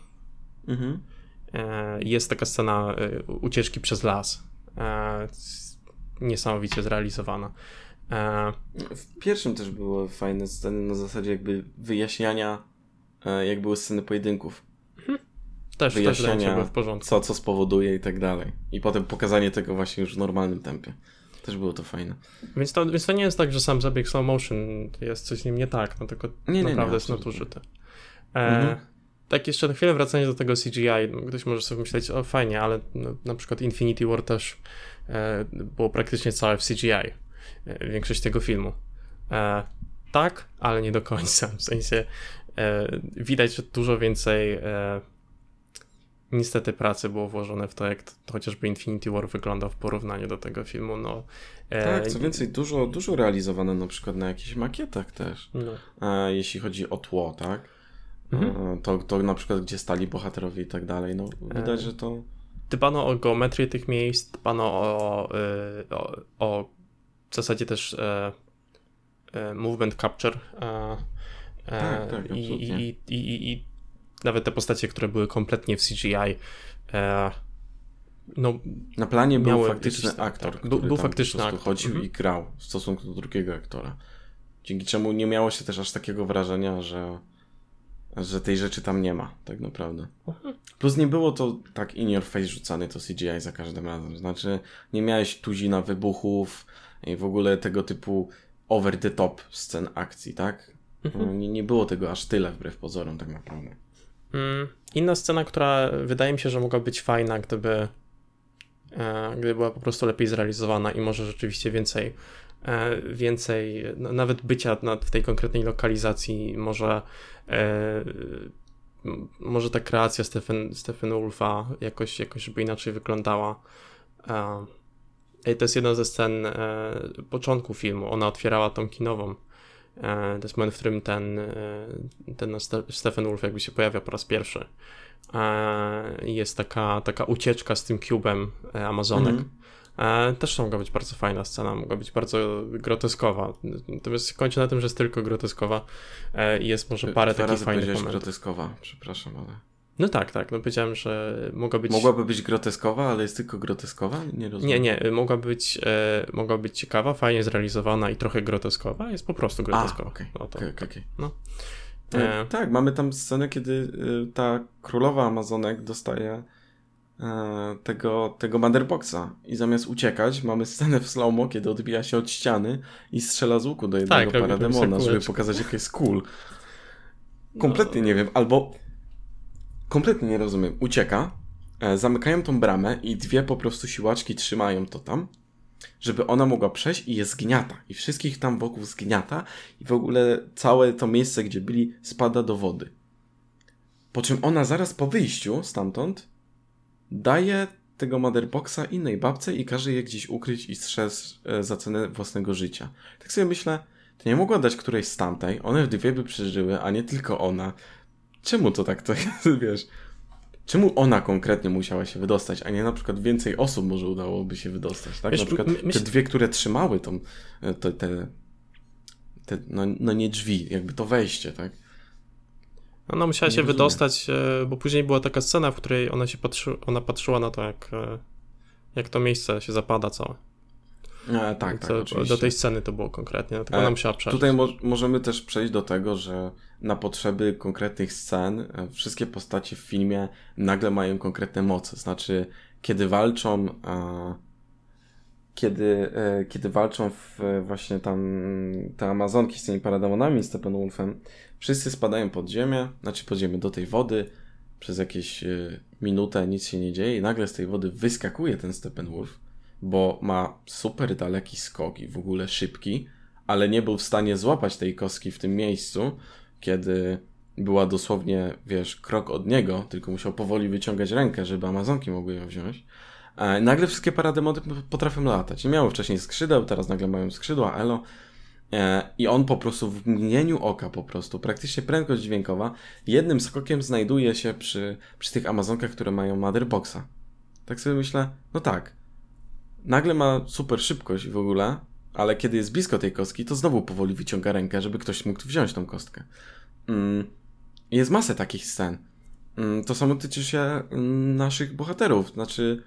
Mhm.
E, jest taka scena e, ucieczki przez las. E, niesamowicie zrealizowana.
W pierwszym też były fajne sceny na zasadzie jakby wyjaśniania, jak były sceny pojedynków.
też, też
Wyjaśniania,
było w porządku.
co, co spowoduje i tak dalej. I potem pokazanie tego właśnie już w normalnym tempie. Też było to fajne.
Więc to, więc to nie jest tak, że sam zabieg slow motion jest coś z nim nie tak, no tylko
Nie, nie, nie,
naprawdę jest
absolutnie.
nadużyty. E,
Mhm.
Tak jeszcze na chwilę wracając do tego CGI, no, ktoś może sobie myśleć, o fajnie, ale no, na przykład Infinity War też e, było praktycznie całe w CGI, e, większość tego filmu. E, tak, ale nie do końca, w sensie widać, że dużo więcej niestety pracy było włożone w to, jak to, chociażby Infinity War wygląda w porównaniu do tego filmu, no. e,
Tak, co więcej, dużo, dużo realizowane na przykład na jakichś makietach też.
no.
E, jeśli chodzi o tło, tak?
Mhm.
E, to, to na przykład gdzie stali bohaterowie i tak dalej. No widać,
E.
że to.
Dbano o geometrię tych miejsc, dbano o, y, o, o w zasadzie też e, e, movement capture. E, e,
Tak, tak,
i, i, i, i, nawet te postacie, które były kompletnie w CGI, e, no
Na planie był faktyczny
jakiś-
aktor,
tak. Był- faktyczny aktor.
chodził
Mhm.
i grał w stosunku do drugiego aktora. Dzięki czemu nie miało się też aż takiego wrażenia, że, że tej rzeczy tam nie ma, tak naprawdę.
Mhm.
Plus nie było to tak in your face rzucane to CGI za każdym razem. Znaczy, nie miałeś tuzina wybuchów i w ogóle tego typu over the top scen akcji, tak?
Mhm.
Nie, nie było tego aż tyle wbrew pozorom, tak naprawdę.
Mm, Inna scena, która wydaje mi się, że mogła być fajna, gdyby, e, gdyby była po prostu lepiej zrealizowana i może rzeczywiście więcej, więcej no, nawet bycia w tej konkretnej lokalizacji, może, e, może ta kreacja Stephen, Stephen Wolfa jakoś, jakoś żeby inaczej wyglądała. E, to jest jedna ze scen e, początku filmu. Ona otwierała tą kinową. E, to jest moment, w którym ten, e, ten Ste- Stephen Wolf jakby się pojawia po raz pierwszy. E, jest taka, taka ucieczka z tym cubem e, Amazonek.
Mhm.
E, też to mogła być bardzo fajna scena, mogła być bardzo groteskowa. Natomiast kończy na tym, że jest tylko groteskowa e, i jest może parę
Dwa
takich fajnych momentów.
groteskowa, przepraszam, ale...
No tak, tak, no powiedziałem, że mogła być...
Mogłaby być groteskowa, ale jest tylko groteskowa? Nie rozumiem.
Nie, nie, mogła być, e, mogła być ciekawa, fajnie zrealizowana i trochę groteskowa, jest po prostu groteskowa.
okej,
No to-
okej, okej, okej.
no.
E,
E.
Tak, mamy tam scenę, kiedy ta królowa Amazonek dostaje e, tego, tego Motherboxa i zamiast uciekać, mamy scenę w slow kiedy odbija się od ściany i strzela z łuku do jednego
Tak,
parademona, żeby pokazać, jak jest cool. Kompletnie nie wiem, albo kompletnie nie rozumiem. Ucieka, e, zamykają tą bramę i dwie po prostu siłaczki trzymają to tam, żeby ona mogła przejść i je zgniata. I wszystkich tam wokół zgniata i w ogóle całe to miejsce, gdzie byli, spada do wody. Po czym ona zaraz po wyjściu stamtąd daje tego motherboxa innej babce i każe je gdzieś ukryć i strzec e, za cenę własnego życia. Tak sobie myślę, to nie mogła dać którejś z tamtej, one dwie by przeżyły, a nie tylko ona. Czemu to tak to jest, wiesz? Czemu ona konkretnie musiała się wydostać, a nie na przykład więcej osób może udałoby się wydostać, tak?
Wiesz,
na przykład te dwie, które trzymały tą, e, te, te, te no, no nie drzwi, jakby to wejście, tak?
Ona musiała
Nie
się
rozumiem.
wydostać, e, bo później była taka scena, w której ona się patrzy, ona patrzyła na to, jak, e, jak to miejsce się zapada całe.
E, tak, tak,
Do tej sceny to było konkretnie, dlatego e, nam musiała przeżyć.
Tutaj mo możemy też przejść do tego, że na potrzeby konkretnych scen e, wszystkie postacie w filmie nagle mają konkretne moce. Znaczy, kiedy walczą... E, kiedy, e, kiedy walczą w właśnie tam te Amazonki z tymi parademonami, z Steppenwolfem, wszyscy spadają pod ziemię, znaczy pod ziemię, do tej wody, przez jakieś e, minutę nic się nie dzieje i nagle z tej wody wyskakuje ten Steppenwolf, bo ma super daleki skok i w ogóle szybki, ale nie był w stanie złapać tej kostki w tym miejscu, kiedy była dosłownie, wiesz, krok od niego, tylko musiał powoli wyciągać rękę, żeby Amazonki mogły ją wziąć. E, nagle wszystkie parademony potrafią latać. Nie miały wcześniej skrzydeł, teraz nagle mają skrzydła, elo. E, I on po prostu w mgnieniu oka po prostu, praktycznie prędkość dźwiękowa, jednym skokiem znajduje się przy, przy tych Amazonkach, które mają Motherboxa. Tak sobie myślę, no tak. Nagle ma super szybkość w ogóle, ale kiedy jest blisko tej kostki, to znowu powoli wyciąga rękę, żeby ktoś mógł wziąć tą kostkę. Mm. Jest masę takich scen. Mm, to samo tyczy się mm, naszych bohaterów. Znaczy,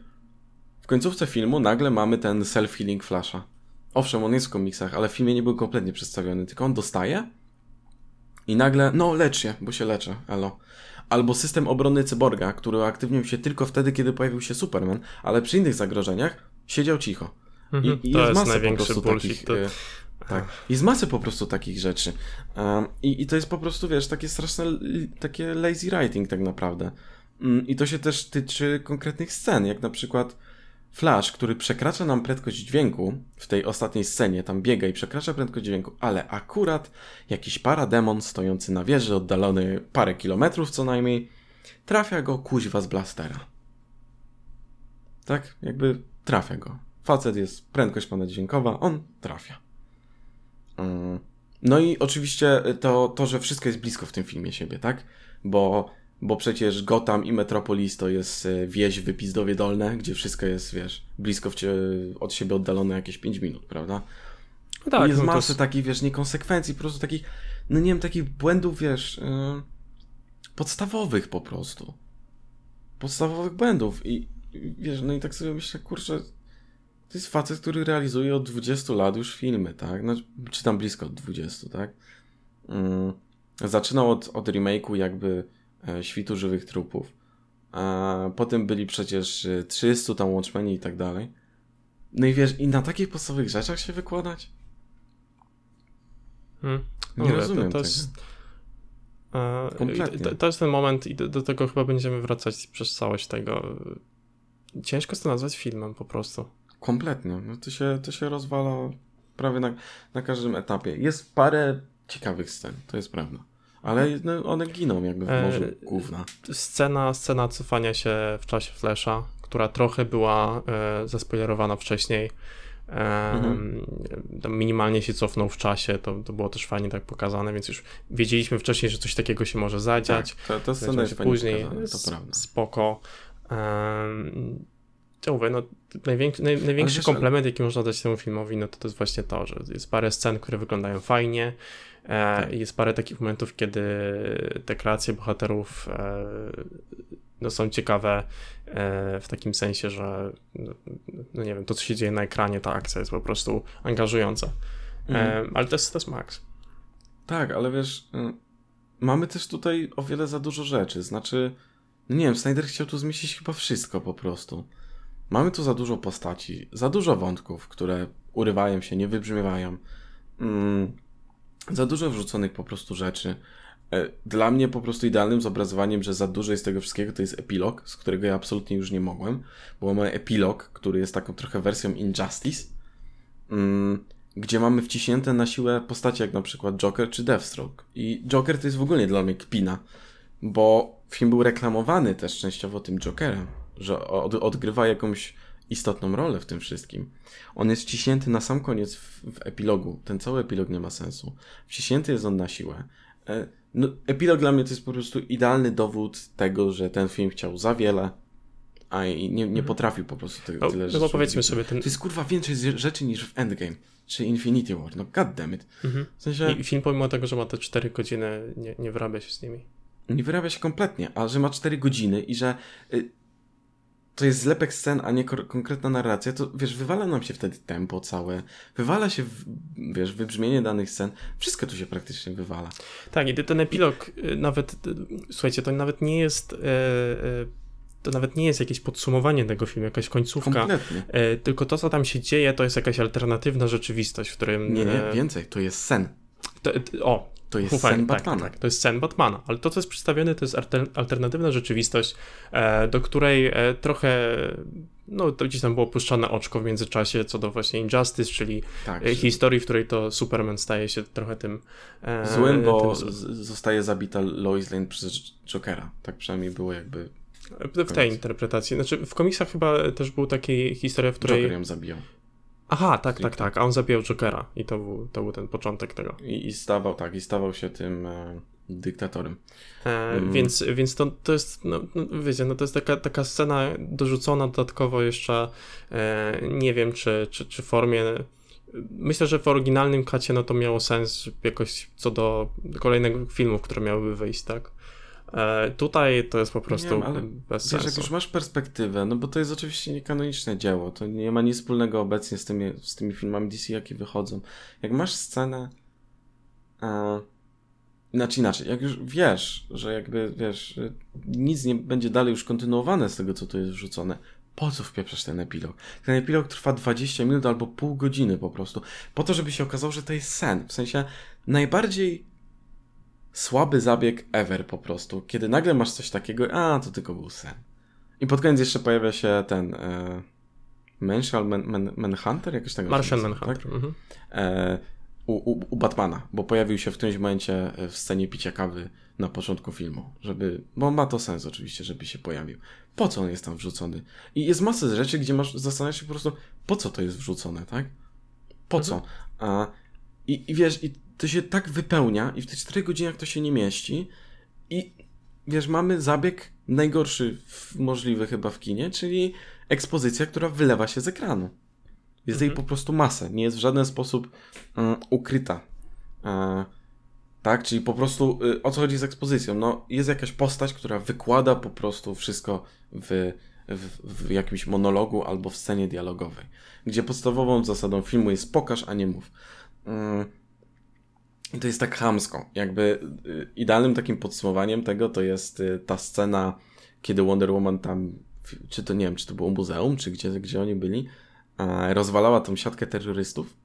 w końcówce filmu nagle mamy ten self-healing Flasha. Owszem, on jest w komiksach, ale w filmie nie był kompletnie przedstawiony, tylko on dostaje i nagle, no lecz się, bo się leczę, elo. Albo system obrony cyborga, który aktywnił się tylko wtedy, kiedy pojawił się Superman, ale przy innych zagrożeniach siedział cicho.
I, mhm, i to jest, jest największy bullshit. To...
Y, tak. Jest masę po prostu takich rzeczy. Um, i, I to jest po prostu, wiesz, takie straszne, takie lazy writing tak naprawdę. Um, I to się też tyczy konkretnych scen, jak na przykład Flash, który przekracza nam prędkość dźwięku w tej ostatniej scenie, tam biega i przekracza prędkość dźwięku, ale akurat jakiś parademon stojący na wieży, oddalony parę kilometrów co najmniej, trafia go kuźwa z blastera. Tak? Jakby trafia go. Facet jest prędkość ponadźwiękowa, on trafia. Mm. No i oczywiście to, to, że wszystko jest blisko w tym filmie siebie, tak? Bo bo przecież Gotham i Metropolis to jest e, wieś w Wypizdowie Dolne, gdzie wszystko jest, wiesz, blisko od siebie oddalone jakieś 5 minut, prawda? No tak, I jest no masę to... takich, wiesz, niekonsekwencji, po prostu takich, no nie wiem, takich błędów, wiesz, yy, podstawowych po prostu. Podstawowych błędów i wiesz, no i tak sobie myślę, kurczę, to jest facet, który realizuje od 20 lat już filmy, tak? No, czy tam blisko od 20, tak? Yy, zaczynał od, od remake'u jakby świtu żywych trupów. A potem byli przecież 300 e, tam Watchmeni i tak dalej. No i wiesz, i na takich podstawowych rzeczach się wykładać?
Hmm. Nie rozumiem to, to jest, Kompletnie. To, to, jest ten moment i do, do, tego chyba będziemy wracać przez całość tego. Ciężko to nazwać filmem po prostu.
Kompletnie. No to, się, to się rozwala prawie na, na każdym etapie. Jest parę ciekawych scen, to jest prawda. Ale no, one giną jakby w e, morzu główna.
Scena, scena cofania się w czasie Flasha, która trochę była e, zaspoilerowana wcześniej. E, mhm. Minimalnie się cofnął w czasie, to, to było też fajnie tak pokazane, więc już wiedzieliśmy wcześniej, że coś takiego się może zadziać.
Tak, to, to scena jest później. Pokazane, to prawda.
Spoko. Co mówię, no, największy, naj, największy komplement, jaki można dać temu filmowi, no to, to jest właśnie to, że jest parę scen, które wyglądają fajnie, E, tak. Jest parę takich momentów, kiedy te kreacje bohaterów e, no, są ciekawe e, w takim sensie, że no, no, nie wiem, to co się dzieje na ekranie, ta akcja jest po prostu angażująca. Mhm. Ale to jest, to jest max.
Tak, ale wiesz, y, mamy też tutaj o wiele za dużo rzeczy. Znaczy, no nie wiem, Snyder chciał tu zmieścić chyba wszystko po prostu. Mamy tu za dużo postaci, za dużo wątków, które urywają się, nie wybrzmiewają. Mm, za dużo wrzuconych po prostu rzeczy. E, dla mnie po prostu idealnym zobrazowaniem, że za dużo jest tego wszystkiego, to jest epilog, z którego ja absolutnie już nie mogłem, bo mamy epilog, który jest taką trochę wersją Injustice, mm, gdzie mamy wciśnięte na siłę postacie jak na przykład Joker czy Deathstroke. I Joker to jest w ogóle dla mnie kpina, bo film był reklamowany też częściowo tym Jokerem, że od, odgrywa jakąś istotną rolę w tym wszystkim. On jest wciśnięty na sam koniec w, w, epilogu. Ten cały epilog nie ma sensu. Wciśnięty jest on na siłę. E, no, epilog dla mnie to jest po prostu idealny dowód tego, że ten film chciał za wiele, a nie, nie mhm. potrafił po prostu tego,
no,
tyle
rzeczy. No powiedzmy sobie ten...
To jest kurwa więcej rzeczy niż w Endgame czy Infinity War. No goddammit. Mhm.
W sensie... I film pomimo tego, że ma te 4 godziny, nie, nie wyrabia się z nimi.
Nie wyrabia się kompletnie, a że ma 4 godziny i że... To jest zlepek scen, a nie konkretna narracja, to wiesz, wywala nam się wtedy tempo całe, wywala się, wiesz, wybrzmienie danych scen, wszystko tu się praktycznie wywala.
Tak, i ten epilog y, nawet, y, słuchajcie, to nawet nie jest. E, e, to nawet nie jest jakieś podsumowanie tego filmu, jakaś końcówka.
Kompletnie.
E, tylko to, co tam się dzieje, to jest jakaś alternatywna rzeczywistość, w którym.
Nie, nie, więcej, to jest sen.
To, o,
to jest Ufaj, sen tak, Batmana.
Tak, tak, to jest sen Batmana, ale to, co jest przedstawione, to jest alternatywna rzeczywistość, e, do której e, trochę, no to gdzieś tam było puszczane oczko w międzyczasie co do właśnie Injustice, czyli tak, e, historii, w której to Superman staje się trochę tym...
Złym, bo tym... zostaje zabita Lois Lane przez Jokera. Tak przynajmniej było jakby...
W tej interpretacji. Znaczy w komiksach chyba też był taki historia, w której...
Joker ją zabijał.
Aha, tak, tak, tak. A on zabijał Jokera i to był, to był ten początek tego.
I, i stawał, tak, i stawał się tym e, dyktatorem.
E, mm. Więc, więc to, to jest, no, no, wiecie, no to jest taka, taka scena dorzucona dodatkowo jeszcze, e, nie wiem, czy, czy, czy w formie myślę, że w oryginalnym kacie no to miało sens jakoś co do kolejnego filmu, które miałyby wyjść, tak? E, tutaj to jest po prostu wiem, ale bez wiesz, sensu.
jak już masz perspektywę, no bo to jest oczywiście niekanoniczne dzieło, to nie ma nic wspólnego obecnie z tymi, z tymi filmami DC, jakie wychodzą. Jak masz scenę, e, znaczy inaczej, jak już wiesz, że jakby, wiesz, nic nie będzie dalej już kontynuowane z tego, co tu jest wrzucone, po co wpieprzasz ten epilog? Ten epilog trwa 20 minut albo pół godziny po prostu. Po to, żeby się okazało, że to jest sen. W sensie najbardziej słaby zabieg ever po prostu. Kiedy nagle masz coś takiego, a to tylko był sen. I pod koniec jeszcze pojawia się ten e, Marshall Man, Man, Manhunter, jakoś tak.
Martian Manhunter. Tak? Mhm.
E, u, u, u, Batmana, bo pojawił się w którymś momencie e, w scenie picia kawy na początku filmu, żeby, bo ma to sens oczywiście, żeby się pojawił. Po co on jest tam wrzucony? I jest masa rzeczy, gdzie masz zastanawiać się po prostu, po co to jest wrzucone, tak? Po mhm. co? A, i, I wiesz, i to się tak wypełnia i w tych 4 godzinach to się nie mieści i wiesz, mamy zabieg najgorszy możliwy chyba w kinie, czyli ekspozycja, która wylewa się z ekranu. Jest mhm. jej po prostu masę, nie jest w żaden sposób um, ukryta. E, tak, czyli po prostu y, o co chodzi z ekspozycją? No, jest jakaś postać, która wykłada po prostu wszystko w, w, w jakimś monologu albo w scenie dialogowej, gdzie podstawową zasadą filmu jest pokaż, a nie mów. Mm, i to jest tak chamsko. Jakby y, idealnym takim podsumowaniem tego to jest y, ta scena, kiedy Wonder Woman tam, czy to nie wiem, czy to było muzeum, czy gdzie, gdzie oni byli, rozwalała tą siatkę terrorystów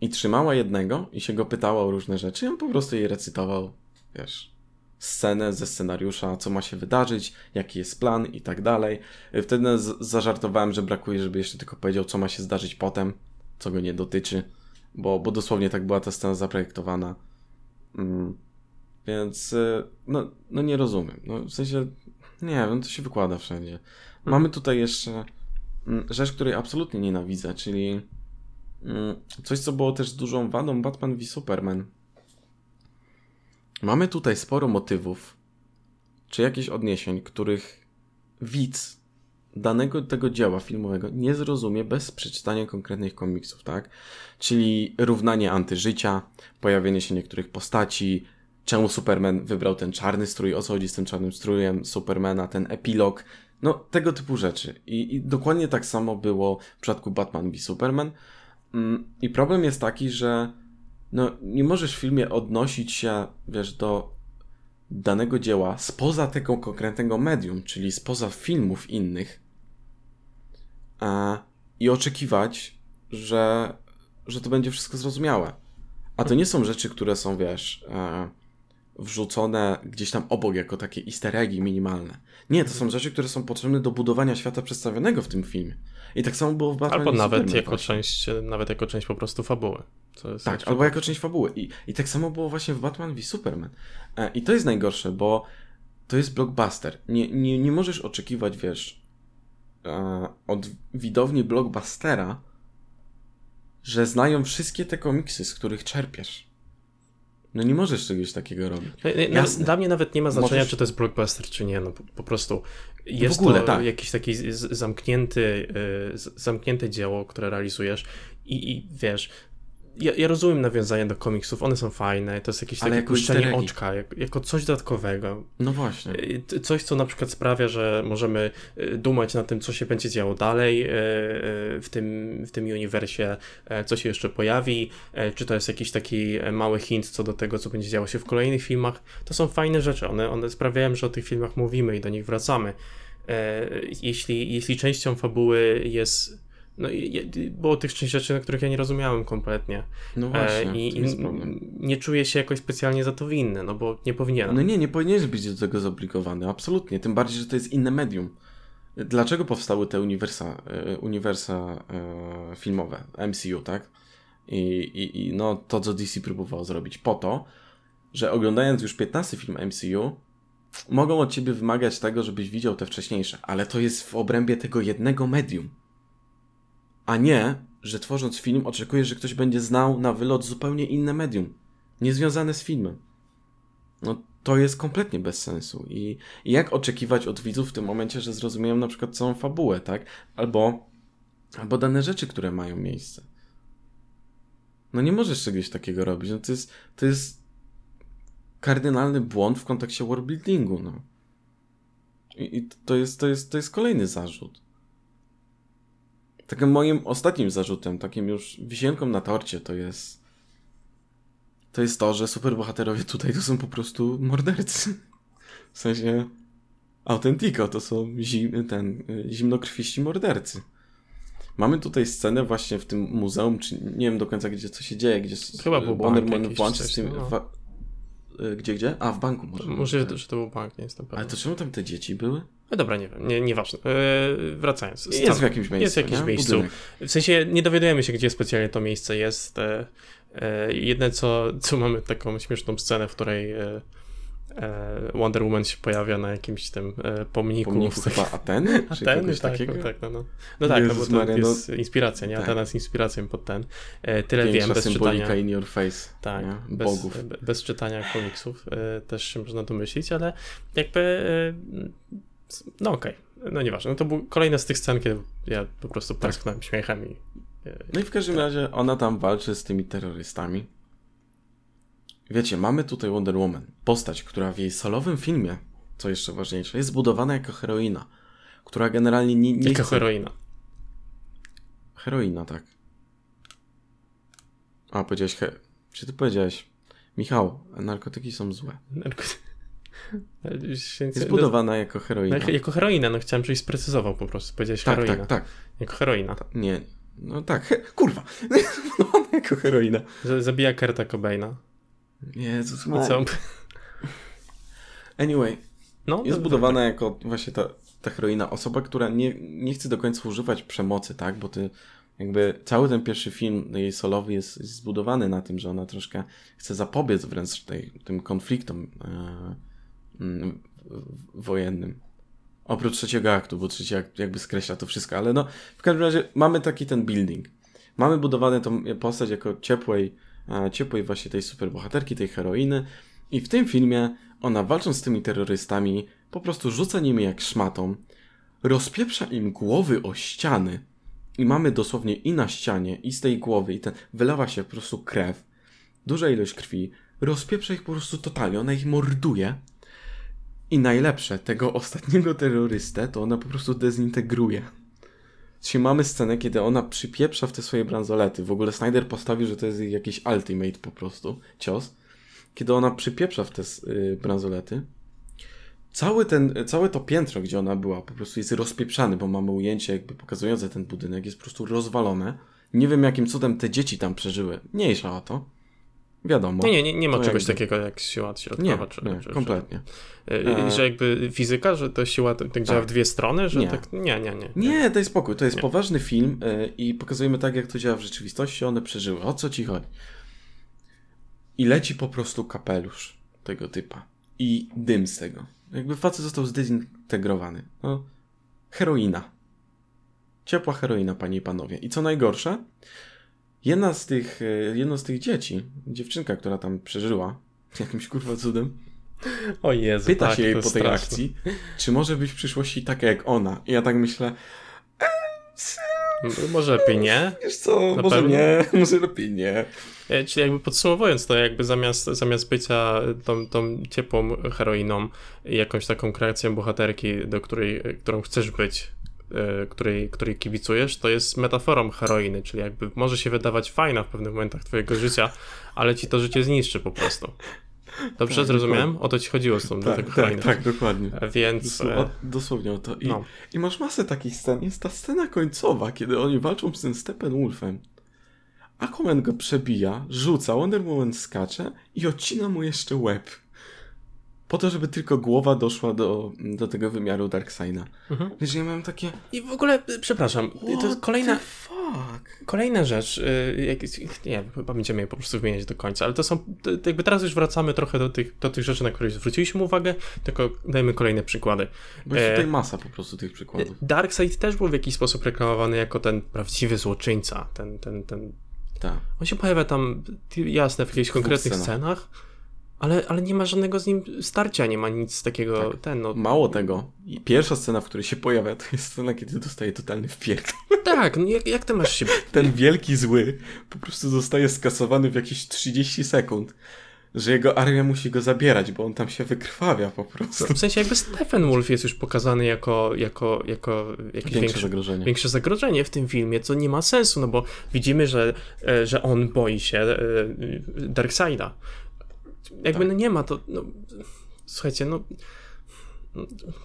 i trzymała jednego i się go pytała o różne rzeczy i on po prostu jej recytował, wiesz, scenę ze scenariusza, co ma się wydarzyć, jaki jest plan i tak dalej. Wtedy zażartowałem, że brakuje, żeby jeszcze tylko powiedział, co ma się zdarzyć potem, co go nie dotyczy bo, bo dosłownie tak była ta scena zaprojektowana. Mm. Więc y, no, no nie rozumiem. No, w sensie, nie wiem, to się wykłada wszędzie. Mamy mhm. tutaj jeszcze mm, rzecz, której absolutnie nienawidzę, czyli mm, coś, co było też dużą wadą Batman v Superman. Mamy tutaj sporo motywów, czy jakichś odniesień, których widz danego tego dzieła filmowego nie zrozumie bez przeczytania konkretnych komiksów, tak? Czyli równanie antyżycia, pojawienie się niektórych postaci, czemu Superman wybrał ten czarny strój, o co chodzi z tym czarnym strójem Supermana, ten epilog, no tego typu rzeczy. I, i dokładnie tak samo było w przypadku Batman v Superman. Mm, I problem jest taki, że no, nie możesz w filmie odnosić się, wiesz, do danego dzieła spoza tego konkretnego medium, czyli spoza filmów innych e, i oczekiwać, że, że to będzie wszystko zrozumiałe. A to nie są rzeczy, które są, wiesz, e, wrzucone gdzieś tam obok jako takie easter eggi minimalne. Nie, to są rzeczy, które są potrzebne do budowania świata przedstawionego w tym filmie. I tak samo było w Batman
Albo nawet jako, część, nawet jako część po prostu fabuły.
Tak, albo jako część fabuły. I, I tak samo było właśnie w Batman v Superman. E, I to jest najgorsze, bo to jest blockbuster. Nie, nie, nie możesz oczekiwać, wiesz, e, od widowni blockbustera, że znają wszystkie te komiksy, z których czerpiesz. No nie możesz czegoś takiego robić.
No, dla mnie nawet nie ma znaczenia, możesz... czy to jest blockbuster, czy nie. No po, po prostu jest ogóle, to tak. jakiś taki zamknięty, y, zamknięte dzieło, które realizujesz i, i wiesz, ja, ja rozumiem nawiązania do komiksów, one są fajne, to jest jakieś
Ale
takie puszczenie oczka, jak, jako coś dodatkowego.
No właśnie.
Y, Coś, co na przykład sprawia, że możemy y, dumać nad tym, co się będzie działo dalej y, w tym, w tym uniwersie, e, co się jeszcze pojawi, e, czy to jest jakiś taki e, mały hint co do tego, co będzie działo się w kolejnych filmach. To są fajne rzeczy, one, one sprawiają, że o tych filmach mówimy i do nich wracamy. Jeśli, jeśli częścią fabuły jest. No, i- i- było tych część rzeczy, na których ja nie rozumiałem kompletnie.
No
E,
właśnie.
I,
jest
i
problem.
nie czuję się jakoś specjalnie za to winny, no bo nie powinienem.
No nie, nie powinieneś być do tego zobligowany, absolutnie. Tym bardziej, że to jest inne medium. Dlaczego powstały te uniwersa, e, uniwersa e, filmowe, MCU, tak? I, i, I no to, co DC próbowało zrobić. Po to, że oglądając już 15 film MCU, mogą od ciebie wymagać tego, żebyś widział te wcześniejsze, ale to jest w obrębie tego jednego medium. A nie, że tworząc film oczekujesz, że ktoś będzie znał na wylot zupełnie inne medium, niezwiązane z filmem. No to jest kompletnie bez sensu. I, I jak oczekiwać od widzów w tym momencie, że zrozumieją na przykład całą fabułę, tak? Albo, albo dane rzeczy, które mają miejsce. No nie możesz czegoś takiego robić. No to jest, to jest kardynalny błąd w kontekście worldbuildingu, no. I, i to, jest, to, jest, to jest kolejny zarzut. Takim moim ostatnim zarzutem, takim już wisienką na torcie, to jest to jest to, że superbohaterowie tutaj to są po prostu mordercy. W sensie Authentico to są zim, ten, y, zimnokrwiści mordercy. Mamy tutaj scenę właśnie w tym muzeum, czy nie wiem do końca gdzie co się dzieje, gdzie
Chyba był
Wonder
bank
Man
jakiś
włączy z tym...
no.
Wa- y, gdzie, gdzie? A, w banku może.
Może,
tak.
że to był bank, nie jestem pewien.
Ale to czemu tam te dzieci były?
No dobra, nie wiem, nie, nieważne. Eee, wracając.
Jest
Stan-
w jakimś miejscu,
Jest w jakimś
nie?
miejscu.
Budynek.
W sensie nie dowiadujemy się, gdzie specjalnie to miejsce jest. E, e, jedne, co, co mamy taką śmieszną scenę, w której e, e, Wonder Woman się pojawia na jakimś tym e, pomniku.
Pomniku chyba Ateny? Czy
Ateny, tak,
takiego?
no, tak, no, no. no tak, no bo to
Maria, no-
jest inspiracja, nie?
tak.
Atena jest inspiracją pod ten. E, tyle
Większa
wiem, bez czytania.
in your face.
Tak,
nie?
bez,
Bogów.
be- bez czytania komiksów e, też się można domyślić, ale jakby e, no okej, no nieważne. No to był kolejna z tych scen, kiedy ja po prostu
Tak.
parsknąłem śmiechem i e,
No i w każdym razie ona tam walczy z tymi terrorystami. Wiecie, mamy tutaj Wonder Woman. Postać, która w jej solowym filmie, co jeszcze ważniejsze, jest zbudowana jako heroina. Która generalnie nie, nie
jako
chce...
heroina.
Heroina, tak. A, powiedziałeś he... Czy ty powiedziałeś... Michał, narkotyki są złe.
Narko- Ale się-
Jest zbudowana jako heroina.
no, jako heroina, no chciałem, żebyś sprecyzował po prostu. Powiedziałeś
Tak,
heroina.
tak, tak.
Jako heroina.
Nie, no tak, kurwa. Zbudowana jako heroina.
Zabija Kurta Cobaina.
Jezus Maria.
co?
Anyway,
No,
Jest budowana jako właśnie ta, ta heroina, osoba, która nie, nie chce do końca używać przemocy, tak? Bo ty jakby cały ten pierwszy film jej solowy jest, jest zbudowany na tym, że ona troszkę chce zapobiec wręcz tej, tym konfliktom w- wojennym. Oprócz trzeciego aktu, bo trzeci akt jakby skreśla to wszystko, ale no w każdym razie mamy taki ten building. Mamy budowane tą postać jako ciepłej, ciepłej właśnie tej superbohaterki, tej heroiny i w tym filmie ona walcząc z tymi terrorystami po prostu rzuca nimi jak szmatą, rozpieprza im głowy o ściany i mamy dosłownie i na ścianie, i z tej głowy, i ten, wylewa się po prostu krew, duża ilość krwi, rozpieprza ich po prostu totalnie, ona ich morduje i najlepsze, tego ostatniego terrorystę to ona po prostu dezintegruje. Czyli mamy scenę, kiedy ona przypieprza w te swoje bransolety. W ogóle Snyder postawił, że to jest jakiś ultimate po prostu, cios. Kiedy ona przypieprza w te y, bransolety, cały ten, całe to piętro, gdzie ona była, po prostu jest rozpieprzany, bo mamy ujęcie jakby pokazujące ten budynek, jest po prostu rozwalone. Nie wiem, jakim cudem te dzieci tam przeżyły. Mniejsza o to. Wiadomo.
Nie, nie, nie, nie ma czegoś
jakby-
takiego jak siła
Nie,
środkowa. czy,
nie,
czy,
kompletnie.
Czy, e, że jakby fizyka, że to siła tak, tak działa w dwie strony, że
Nie.
tak. Nie, nie, nie.
Nie, daj spokój. To jest
Nie.
poważny film y, i pokazujemy tak, jak to działa w rzeczywistości. One przeżyły. O co ci chodzi? I leci po prostu kapelusz tego typa. I dym z tego. Jakby facet został zdezintegrowany. No, heroina. Ciepła heroina, panie i panowie. I co najgorsze, jedna z tych, y, jedno z tych dzieci, dziewczynka, która tam przeżyła, jakimś kurwa cudem,
O Jezu,
pyta
tak,
się jej po tej
straszne.
akcji, czy może być w przyszłości taka jak ona. I ja tak myślę, "E, co?
Może lepiej nie.
Wiesz co,
Na
może
pewno?
nie, może lepiej nie.
E, Czyli jakby podsumowując to, jakby zamiast, zamiast bycia tą, tą ciepłą heroiną jakąś taką kreacją bohaterki, do której, którą chcesz być, e, której, której kibicujesz, to jest metaforą heroiny, czyli jakby może się wydawać fajna w pewnych momentach twojego życia, ale ci to życie zniszczy po prostu. Dobrze
Tak,
zrozumiałem? O to ci chodziło z tą do
Tak, tak, tak, dokładnie.
E, Więc...
Dosł-
e,
dosłownie o to. I,
No.
I masz masę takich scen. Jest ta scena końcowa, kiedy oni walczą z tym Steppenwolfem. Aquaman go przebija, rzuca, Wonder Woman skacze i odcina mu jeszcze łeb. Po to, żeby tylko głowa doszła do, do tego wymiaru Darkseida.
Mhm.
Wiesz, ja miałem takie...
I w ogóle, e, przepraszam, to jest
What
kolejna,
the fuck?
Kolejna rzecz, y, jak, nie wiem, chyba będziemy je po prostu wymieniać do końca, ale to są, to, jakby teraz już wracamy trochę do tych, do tych rzeczy, na które zwróciliśmy uwagę, tylko dajmy kolejne przykłady.
Bo jest
E,
tutaj masa po prostu tych przykładów.
Darkseid też był w jakiś sposób reklamowany jako ten prawdziwy złoczyńca, ten, ten, ten,
Tak.
on się pojawia tam, jasne, w jakichś konkretnych
scenach.
Ale, ale nie ma żadnego z nim starcia, nie ma nic takiego,
Tak.
ten, no,
Mało tego, i pierwsza scena, w której się pojawia, to jest scena, kiedy dostaje totalny wpierdol.
tak, no jak, jak ty masz się
ten wielki zły po prostu zostaje skasowany w jakieś 30 sekund, że jego armia musi go zabierać, bo on tam się wykrwawia po prostu.
W sensie jakby Steppenwolf jest już pokazany jako, jako, jako jakieś
Większe
większe,
zagrożenie.
większe zagrożenie w tym filmie, co nie ma sensu, no bo widzimy, że, e, że on boi się e, Darkseida. Jakby
Tak.
no nie ma to, no, słuchajcie, no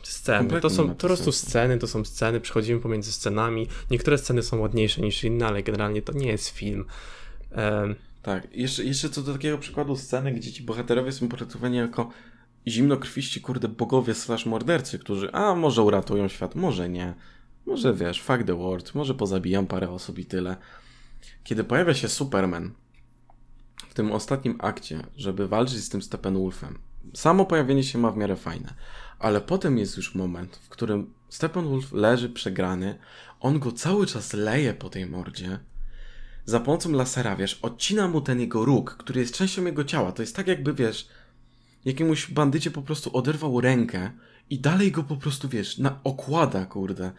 sceny,
Kompletnie
to są
to
po prostu sceny, to są sceny, przechodzimy pomiędzy scenami, niektóre sceny są ładniejsze niż inne, ale generalnie to nie jest film. Em,
Tak, jeszcze, jeszcze co do takiego przykładu sceny, gdzie ci bohaterowie są portretowani jako zimnokrwiści, kurde, bogowie slash mordercy, którzy, a może uratują świat, może nie. Może wiesz, fuck the world, może pozabijam parę osób i tyle. Kiedy pojawia się Superman w tym ostatnim akcie, żeby walczyć z tym Steppenwolfem, samo pojawienie się ma w miarę fajne, ale potem jest już moment, w którym Steppenwolf leży przegrany, on go cały czas leje po tej mordzie, za pomocą lasera, wiesz, odcina mu ten jego róg, który jest częścią jego ciała. To jest tak jakby, wiesz, jakiemuś bandycie po prostu oderwał rękę i dalej go po prostu, wiesz, na okłada, kurde.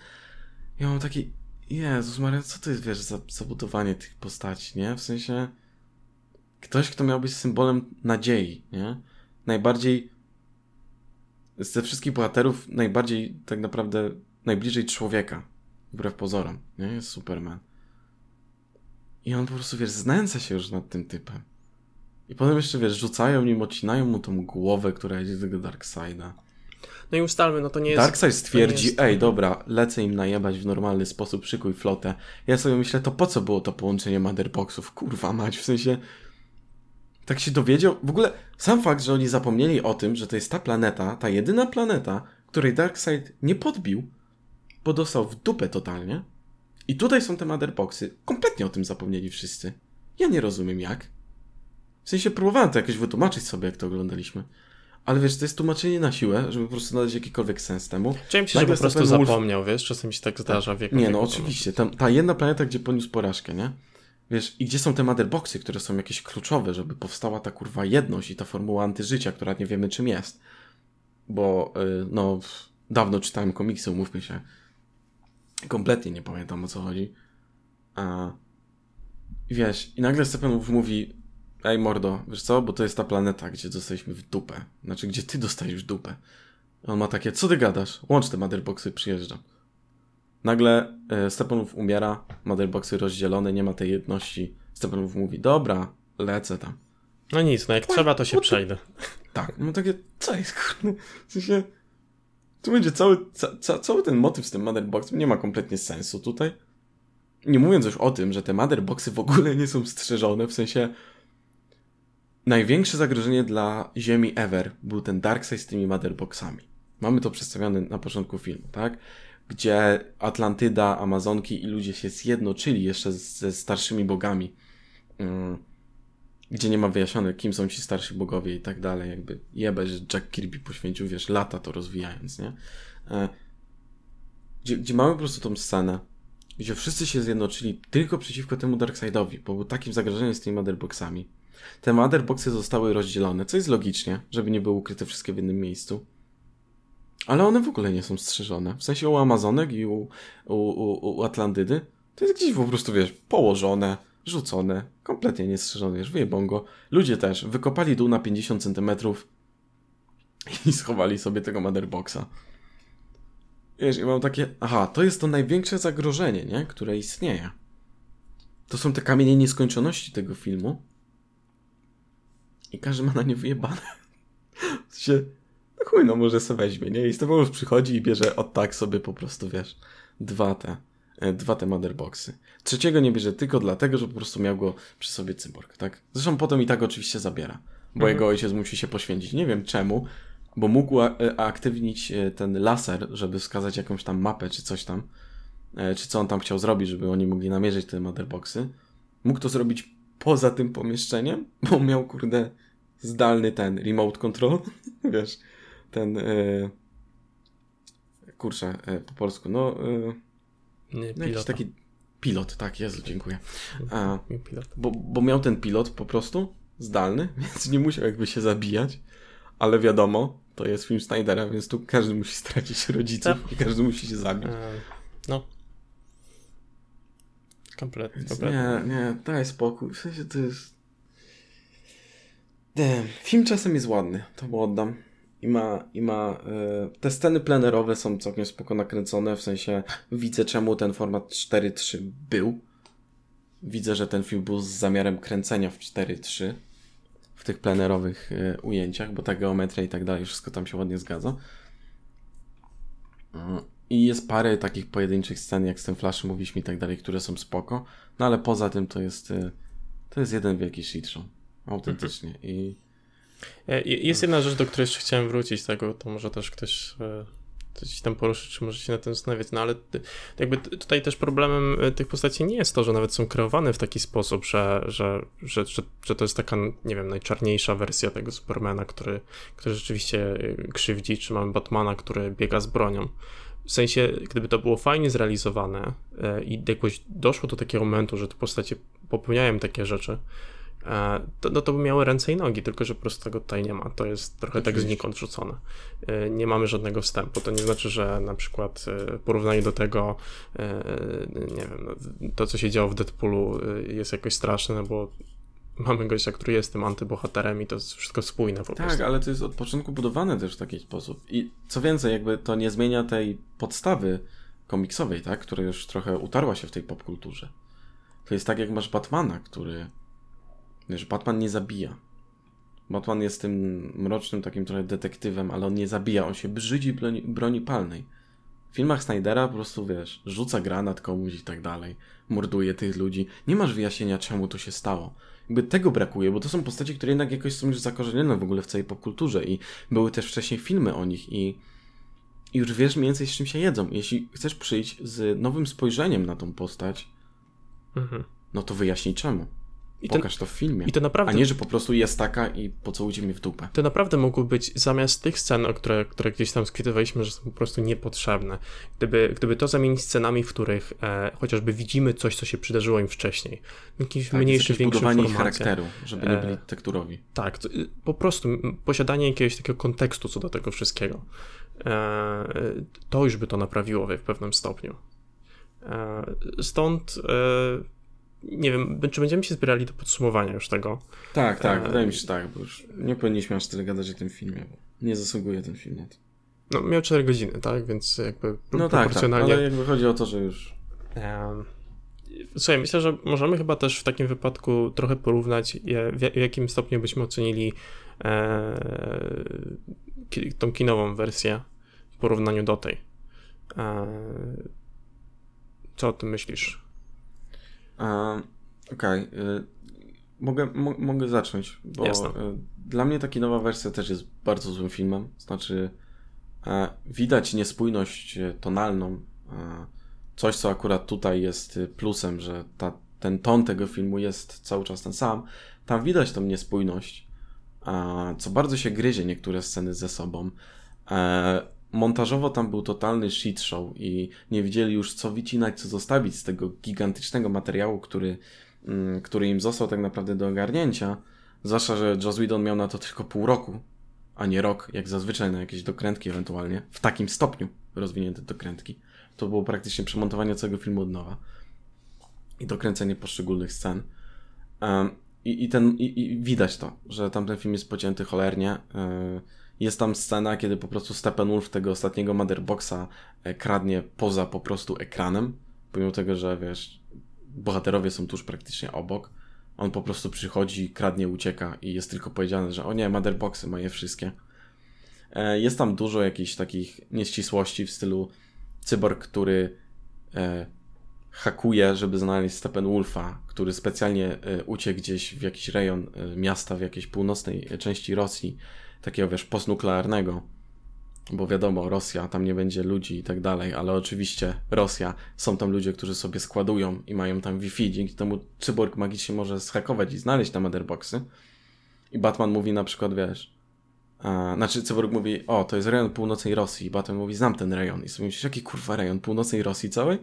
Ja mam taki, Jezus Maria, co to jest, wiesz, za zabudowanie tych postaci, nie? W sensie, ktoś, kto miał być symbolem nadziei, nie? Najbardziej, ze wszystkich bohaterów, najbardziej tak naprawdę, najbliżej człowieka, wbrew pozorom, nie? Jest Superman. I on po prostu, wiesz, znęca się już nad tym typem. I potem jeszcze, wiesz, rzucają nim, odcinają mu tą głowę, która jedzie do tego Darkseida.
No i ustalmy, no to nie jest...
Darkseid stwierdzi,
jest-
ej, dobra, lecę im najebać w normalny sposób, szykuj flotę. Ja sobie myślę, to po co było to połączenie Motherboxów? Kurwa mać, w sensie... Tak się dowiedział. W ogóle sam fakt, że oni zapomnieli o tym, że to jest ta planeta, ta jedyna planeta, której Darkseid nie podbił, bo dostał w dupę totalnie. I tutaj są te Motherboxy. Kompletnie o tym zapomnieli wszyscy. Ja nie rozumiem jak. W sensie próbowałem to jakoś wytłumaczyć sobie, jak to oglądaliśmy. Ale wiesz, to jest tłumaczenie na siłę, żeby po prostu nadać jakikolwiek sens temu.
Chciałem się, że
Nagle
po prostu zapomniał, wiesz, czasem się tak zdarza w wieku.
Nie, no oczywiście. Tam, ta jedna planeta, gdzie poniósł porażkę, nie? Wiesz, i gdzie są te motherboxy, które są jakieś kluczowe, żeby powstała ta kurwa jedność i ta formuła antyżycia, która nie wiemy czym jest. Bo, y, no, dawno czytałem komiksy, umówmy się. Kompletnie nie pamiętam o co chodzi. A, wiesz, i nagle Steppenwolf mówi ej mordo, wiesz co, bo to jest ta planeta, gdzie dostaliśmy w dupę. Znaczy, gdzie ty dostajesz w dupę. On ma takie, co ty gadasz? Łącz te motherboxy, przyjeżdżam. Nagle e, Steppenwolf umiera, motherboxy rozdzielone, nie ma tej jedności. Steppenwolf mówi, dobra, lecę tam.
No nic, no jak trzeba, to się
the-
przejdę.
Tak, no takie, co jest, kurde, w sensie, tu będzie cały, ca, ca, cały ten motyw z tym motherboxem nie ma kompletnie sensu tutaj. Nie mówiąc już o tym, że te motherboxy w ogóle nie są strzeżone, w sensie największe zagrożenie dla Ziemi ever był ten Darkseid z tymi motherboxami. Mamy to przedstawione na początku filmu, tak? Gdzie Atlantyda, Amazonki i ludzie się zjednoczyli jeszcze ze starszymi bogami. Mm gdzie nie ma wyjaśnione, kim są ci starsi bogowie i tak dalej, jakby jebę, że Jack Kirby poświęcił, wiesz, lata to rozwijając, nie? E, Gdzie, gdzie mamy po prostu tą scenę, gdzie wszyscy się zjednoczyli tylko przeciwko temu Darkseidowi, bo był takim zagrożeniem z tymi motherboxami. Te motherboxy zostały rozdzielone, co jest logicznie, żeby nie były ukryte wszystkie w jednym miejscu. Ale one w ogóle nie są strzeżone. W sensie u Amazonek i u, u, u, u Atlantydy To jest gdzieś po prostu, wiesz, położone, rzucone, kompletnie niestrzeżone, wiesz, wyjebą go. Ludzie też wykopali dół na 50 centymetrów i schowali sobie tego motherboxa. Wiesz, i mam takie, aha, to jest to największe zagrożenie, nie? Które istnieje. To są te kamienie nieskończoności tego filmu. I każdy ma na nie wyjebane. W sensie, chuj, no może sobie weźmie, nie? I Stefan przychodzi i bierze od tak sobie po prostu, wiesz, dwa te, e, dwa te motherboxy. Trzeciego nie bierze tylko dlatego, że po prostu miał go przy sobie cyborg, tak? Zresztą potem i tak oczywiście zabiera, bo
Mhm.
jego ojciec musi się poświęcić. Nie wiem czemu, bo mógł e, aktywnić e, ten laser, żeby wskazać jakąś tam mapę czy coś tam, czy co on tam chciał zrobić, żeby oni mogli namierzyć te motherboxy. Mógł to zrobić poza tym pomieszczeniem, bo miał, kurde, zdalny ten remote control, wiesz, ten, e, kurczę, e, po polsku, no,
Nie,
no jakiś taki pilot, tak, Jezu, dziękuję. A, bo, bo miał ten pilot po prostu zdalny, więc nie musiał jakby się zabijać, ale wiadomo, to jest film Snydera, więc tu każdy musi stracić rodziców i każdy musi się zabić.
No. Kompletnie, kompletnie.
nie, nie, daj spokój, w sensie to jest... Nie, film czasem jest ładny, to mu oddam. I ma, i ma e, te sceny plenerowe są całkiem spoko nakręcone, w sensie widzę czemu ten format 4.3 był. Widzę, że ten film był z zamiarem kręcenia w 4.3 w tych plenerowych e, ujęciach, bo ta geometria i tak dalej, wszystko tam się ładnie zgadza. Mm, I jest parę takich pojedynczych scen, jak z tym Flashem mówiliśmy i tak dalej, które są spoko, no ale poza tym to jest e, to jest jeden wielki shit show. Autentycznie.
E, i- Jest jedna rzecz, do której jeszcze chciałem wrócić, tego to może też ktoś e, coś tam poruszyć, czy może się na tym zastanawiać, no ale jakby tutaj też problemem e, tych postaci nie jest to, że nawet są kreowane w taki sposób, że, że, że, że, to jest taka, nie wiem, najczarniejsza wersja tego Supermana, który, który rzeczywiście e, krzywdzi, czy mamy Batmana, który biega z bronią. W sensie, gdyby to było fajnie zrealizowane e, i jakoś doszło do takiego momentu, że te postacie popełniają takie rzeczy, e, to, no to by miały ręce i nogi, tylko że po prostu tego tutaj nie ma. To jest trochę tak znikąd rzucone. E, Nie mamy żadnego wstępu. To nie znaczy, że na przykład e, porównanie do tego, e, nie wiem, no, to co się działo w Deadpoolu e, jest jakoś straszne, no bo mamy gościa, który jest tym antybohaterem i to jest wszystko spójne po
tak,
prostu.
ale to jest od początku budowane też w taki sposób. I co więcej, jakby to nie zmienia tej podstawy komiksowej, tak, która już trochę utarła się w tej popkulturze. To jest tak, jak masz Batmana, który. Wiesz, Batman nie zabija. Batman jest tym mrocznym takim trochę detektywem, ale on nie zabija, on się brzydzi broni, broni palnej. W filmach Snydera po prostu, wiesz, rzuca granat komuś i tak dalej, morduje tych ludzi. Nie masz wyjaśnienia, czemu to się stało. Jakby tego brakuje, bo to są postacie, które jednak jakoś są już zakorzenione w ogóle w całej popkulturze i były też wcześniej filmy o nich i, i już wiesz mniej więcej z czym się jedzą. Jeśli chcesz przyjść z nowym spojrzeniem na tą postać,
Mhm.
no to wyjaśnij czemu.
I,
Pokaż to w filmie.
I to
A
naprawdę
nie, że po prostu jest taka i pocałujcie mnie w dupę.
To naprawdę mogły być zamiast tych scen, które, które gdzieś tam skwitowaliśmy, że są po prostu niepotrzebne. Gdyby, gdyby to zamienić scenami, w których e, chociażby widzimy coś, co się przydarzyło im wcześniej. W jakimś
Tak,
mniejszym,
jakieś
większym
budowanie charakteru, żeby nie
E,
byli tekturowi.
Tak, to, y, po prostu posiadanie jakiegoś takiego kontekstu co do tego wszystkiego. E, to już by to naprawiło w pewnym stopniu. E, stąd e, nie wiem, czy będziemy się zbierali do podsumowania już tego.
Tak, tak,
e,
wydaje mi się że tak, bo już nie powinniśmy aż tyle gadać o tym filmie, bo nie zasługuje ten film na to.
No, miał 4 godziny, tak? Więc jakby
No tak, tak,
proporcjonalnie.
ale jakby chodzi o to, że już
Em, Słuchaj, myślę, że możemy chyba też w takim wypadku trochę porównać, w, ja- w jakim stopniu byśmy ocenili e, tą kinową wersję w porównaniu do tej. E, co o tym myślisz?
Okej. y, Mogę, mo, mogę zacząć, bo
Jasne.
y, dla mnie ta nowa wersja też jest bardzo złym filmem. Znaczy, e, widać niespójność e, tonalną. e, Coś, co akurat tutaj jest y, plusem, że ta, ten ton tego filmu jest cały czas ten sam. Tam widać tą niespójność, co bardzo się gryzie niektóre sceny ze sobą. Montażowo tam był totalny shit show i nie wiedzieli już co wycinać, co zostawić z tego gigantycznego materiału, który, mm, który im został tak naprawdę do ogarnięcia. Zwłaszcza, że Joss Whedon miał na to tylko pół roku, a nie rok, jak zazwyczaj na jakieś dokrętki ewentualnie. W takim stopniu rozwinięte dokrętki. To było praktycznie przemontowanie całego filmu od nowa. i dokręcenie poszczególnych scen. Um, i, i, ten, i, I widać to, że tamten film jest pocięty cholernie. Yy, jest tam scena, kiedy po prostu Steppenwolf tego ostatniego Motherboxa e, kradnie poza po prostu ekranem, pomimo tego, że wiesz, bohaterowie są tuż praktycznie obok. On po prostu przychodzi, kradnie, ucieka i jest tylko powiedziane, że o nie, Motherboxy ma je wszystkie. E, jest tam dużo jakichś takich nieścisłości w stylu cyborg, który e, hakuje, żeby znaleźć Steppenwolfa, który specjalnie uciekł gdzieś w jakiś rejon miasta, w jakiejś północnej części Rosji, takiego wiesz, postnuklearnego, bo wiadomo, Rosja, tam nie będzie ludzi i tak dalej, ale oczywiście Rosja, są tam ludzie, którzy sobie składują i mają tam Wi-Fi, dzięki temu cyborg magicznie może zhakować i znaleźć te motherboxy. I Batman mówi na przykład, wiesz, a, znaczy cyborg mówi, o, to jest rejon północnej Rosji i Batman mówi, znam ten rejon. I sobie myślisz, jaki kurwa rejon północnej Rosji całej?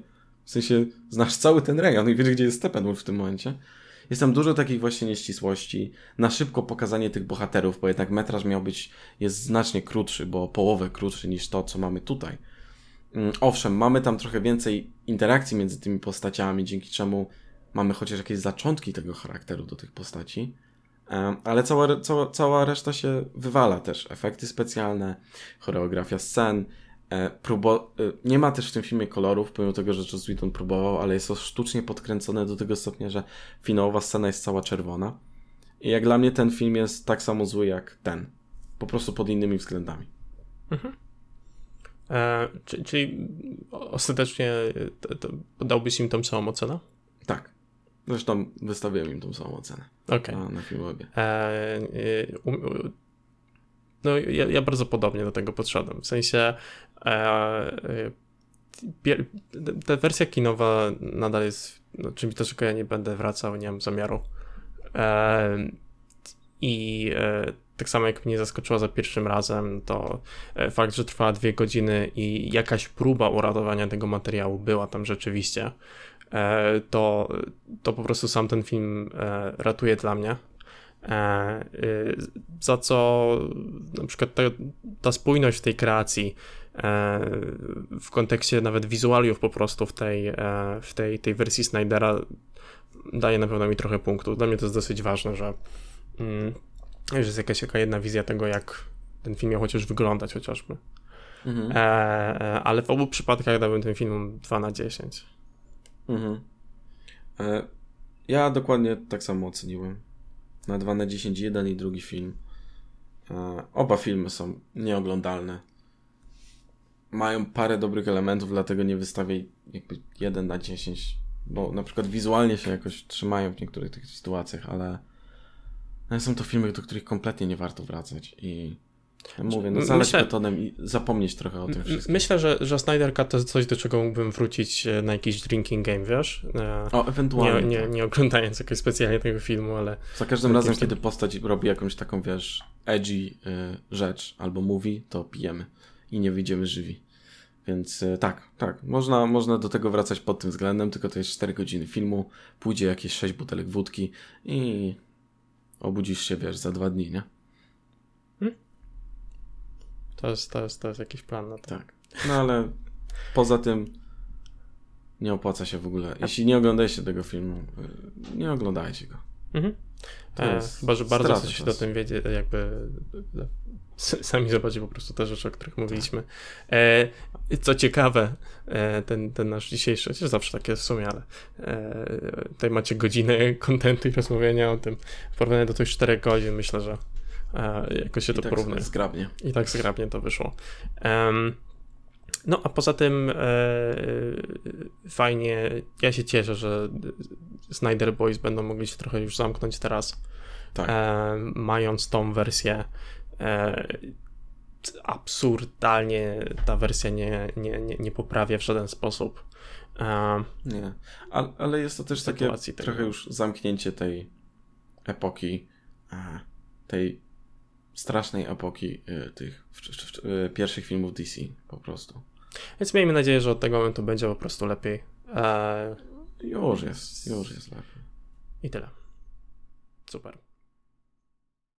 W sensie, znasz cały ten rejon i wiesz, gdzie jest Steppenwolf w tym momencie. Jest tam dużo takich właśnie nieścisłości. Na szybko pokazanie tych bohaterów, bo jednak metraż miał być, jest znacznie krótszy, bo połowę krótszy niż to, co mamy tutaj. Mm, owszem, mamy tam trochę więcej interakcji między tymi postaciami, dzięki czemu mamy chociaż jakieś zaczątki tego charakteru do tych postaci. Ale cała, cała, cała reszta się wywala też. Efekty specjalne, choreografia scen, próbo... E, nie ma też w tym filmie kolorów, pomimo tego, że Joss Whedon próbował, ale jest to sztucznie podkręcone do tego stopnia, że finałowa scena jest cała czerwona. I jak dla mnie ten film jest tak samo zły jak ten. Po prostu pod innymi względami. Mhm.
E, czyli, czyli ostatecznie dałbyś im tą samą ocenę?
Tak. Zresztą wystawiłem im tą samą ocenę. Okay. Na, filmowebie. E,
um, no ja, ja, bardzo podobnie do tego podszedłem. W sensie e, e, ta wersja kinowa nadal jest no, czymś, do czego ja nie będę wracał, nie mam zamiaru. E, I e, tak samo jak mnie zaskoczyła za pierwszym razem, to e, fakt, że trwała dwie godziny i jakaś próba uratowania tego materiału była tam rzeczywiście, e, to, to po prostu sam ten film ratuje dla mnie E, y, za co na przykład ta, ta spójność w tej kreacji e, w kontekście nawet wizualiów po prostu w tej, e, w tej, tej wersji Snydera daje na pewno mi trochę punktów. Dla mnie to jest dosyć ważne, że, mm, że jest jakaś jaka jedna wizja tego, jak ten film miał chociaż wyglądać chociażby. Mhm. ale w obu przypadkach dałbym ten film 2 na 10. Mhm.
Ja dokładnie tak samo oceniłem na 2 na 10 jeden i drugi film. E, oba filmy są nieoglądalne. Mają parę dobrych elementów, dlatego nie wystawię jakby 1 na 10, bo na przykład wizualnie się jakoś trzymają w niektórych tych sytuacjach, ale są to filmy, do których kompletnie nie warto wracać i Mówię, no zaleć myślę, betonem i zapomnieć trochę o tym wszystkim.
Myślę, że, że Snyder Cut to jest coś, do czego mógłbym wrócić e, na jakiś drinking game, wiesz?
E, o, ewentualnie.
Nie, nie, nie oglądając jakoś specjalnie tego filmu, ale...
Za każdym razem, kiedy postać robi jakąś taką, wiesz, edgy y, rzecz albo mówi, to pijemy i nie wyjdziemy żywi. Więc y, tak, tak, można, można do tego wracać pod tym względem, tylko to jest 4 godziny filmu, pójdzie jakieś 6 butelek wódki i obudzisz się, wiesz, za dwa dni, nie?
To jest, to jest, to jest jakiś plan na
to. Tak. No ale poza tym nie opłaca się w ogóle. Jeśli nie oglądaliście tego filmu, y, nie oglądajcie go. Mhm.
E, chyba, że bardzo chcecie o tym wiedzieć, jakby sami zobaczyć po prostu te rzeczy, o których mówiliśmy. E, co ciekawe, e, ten, ten nasz dzisiejszy, chociaż zawsze takie jest w sumie, ale e, tutaj macie godzinę kontentu i rozmawiania o tym. W porównaniu do tych 4 godzin myślę, że E, jakoś się I to tak porównuje.
zgrabnie.
I tak zgrabnie to wyszło. Um, no, a poza tym e, fajnie, ja się cieszę, że Snyder Boys będą mogli się trochę już zamknąć teraz, tak. e, mając tą wersję. E, absurdalnie ta wersja nie, nie, nie, nie poprawia w żaden sposób.
E, nie, ale, ale jest to też takie trochę już zamknięcie tej epoki, e, tej strasznej epoki y, tych y, pierwszych filmów DC po prostu.
Więc miejmy nadzieję, że od tego momentu będzie po prostu lepiej.
E... Już jest, już jest lepiej.
I tyle. Super.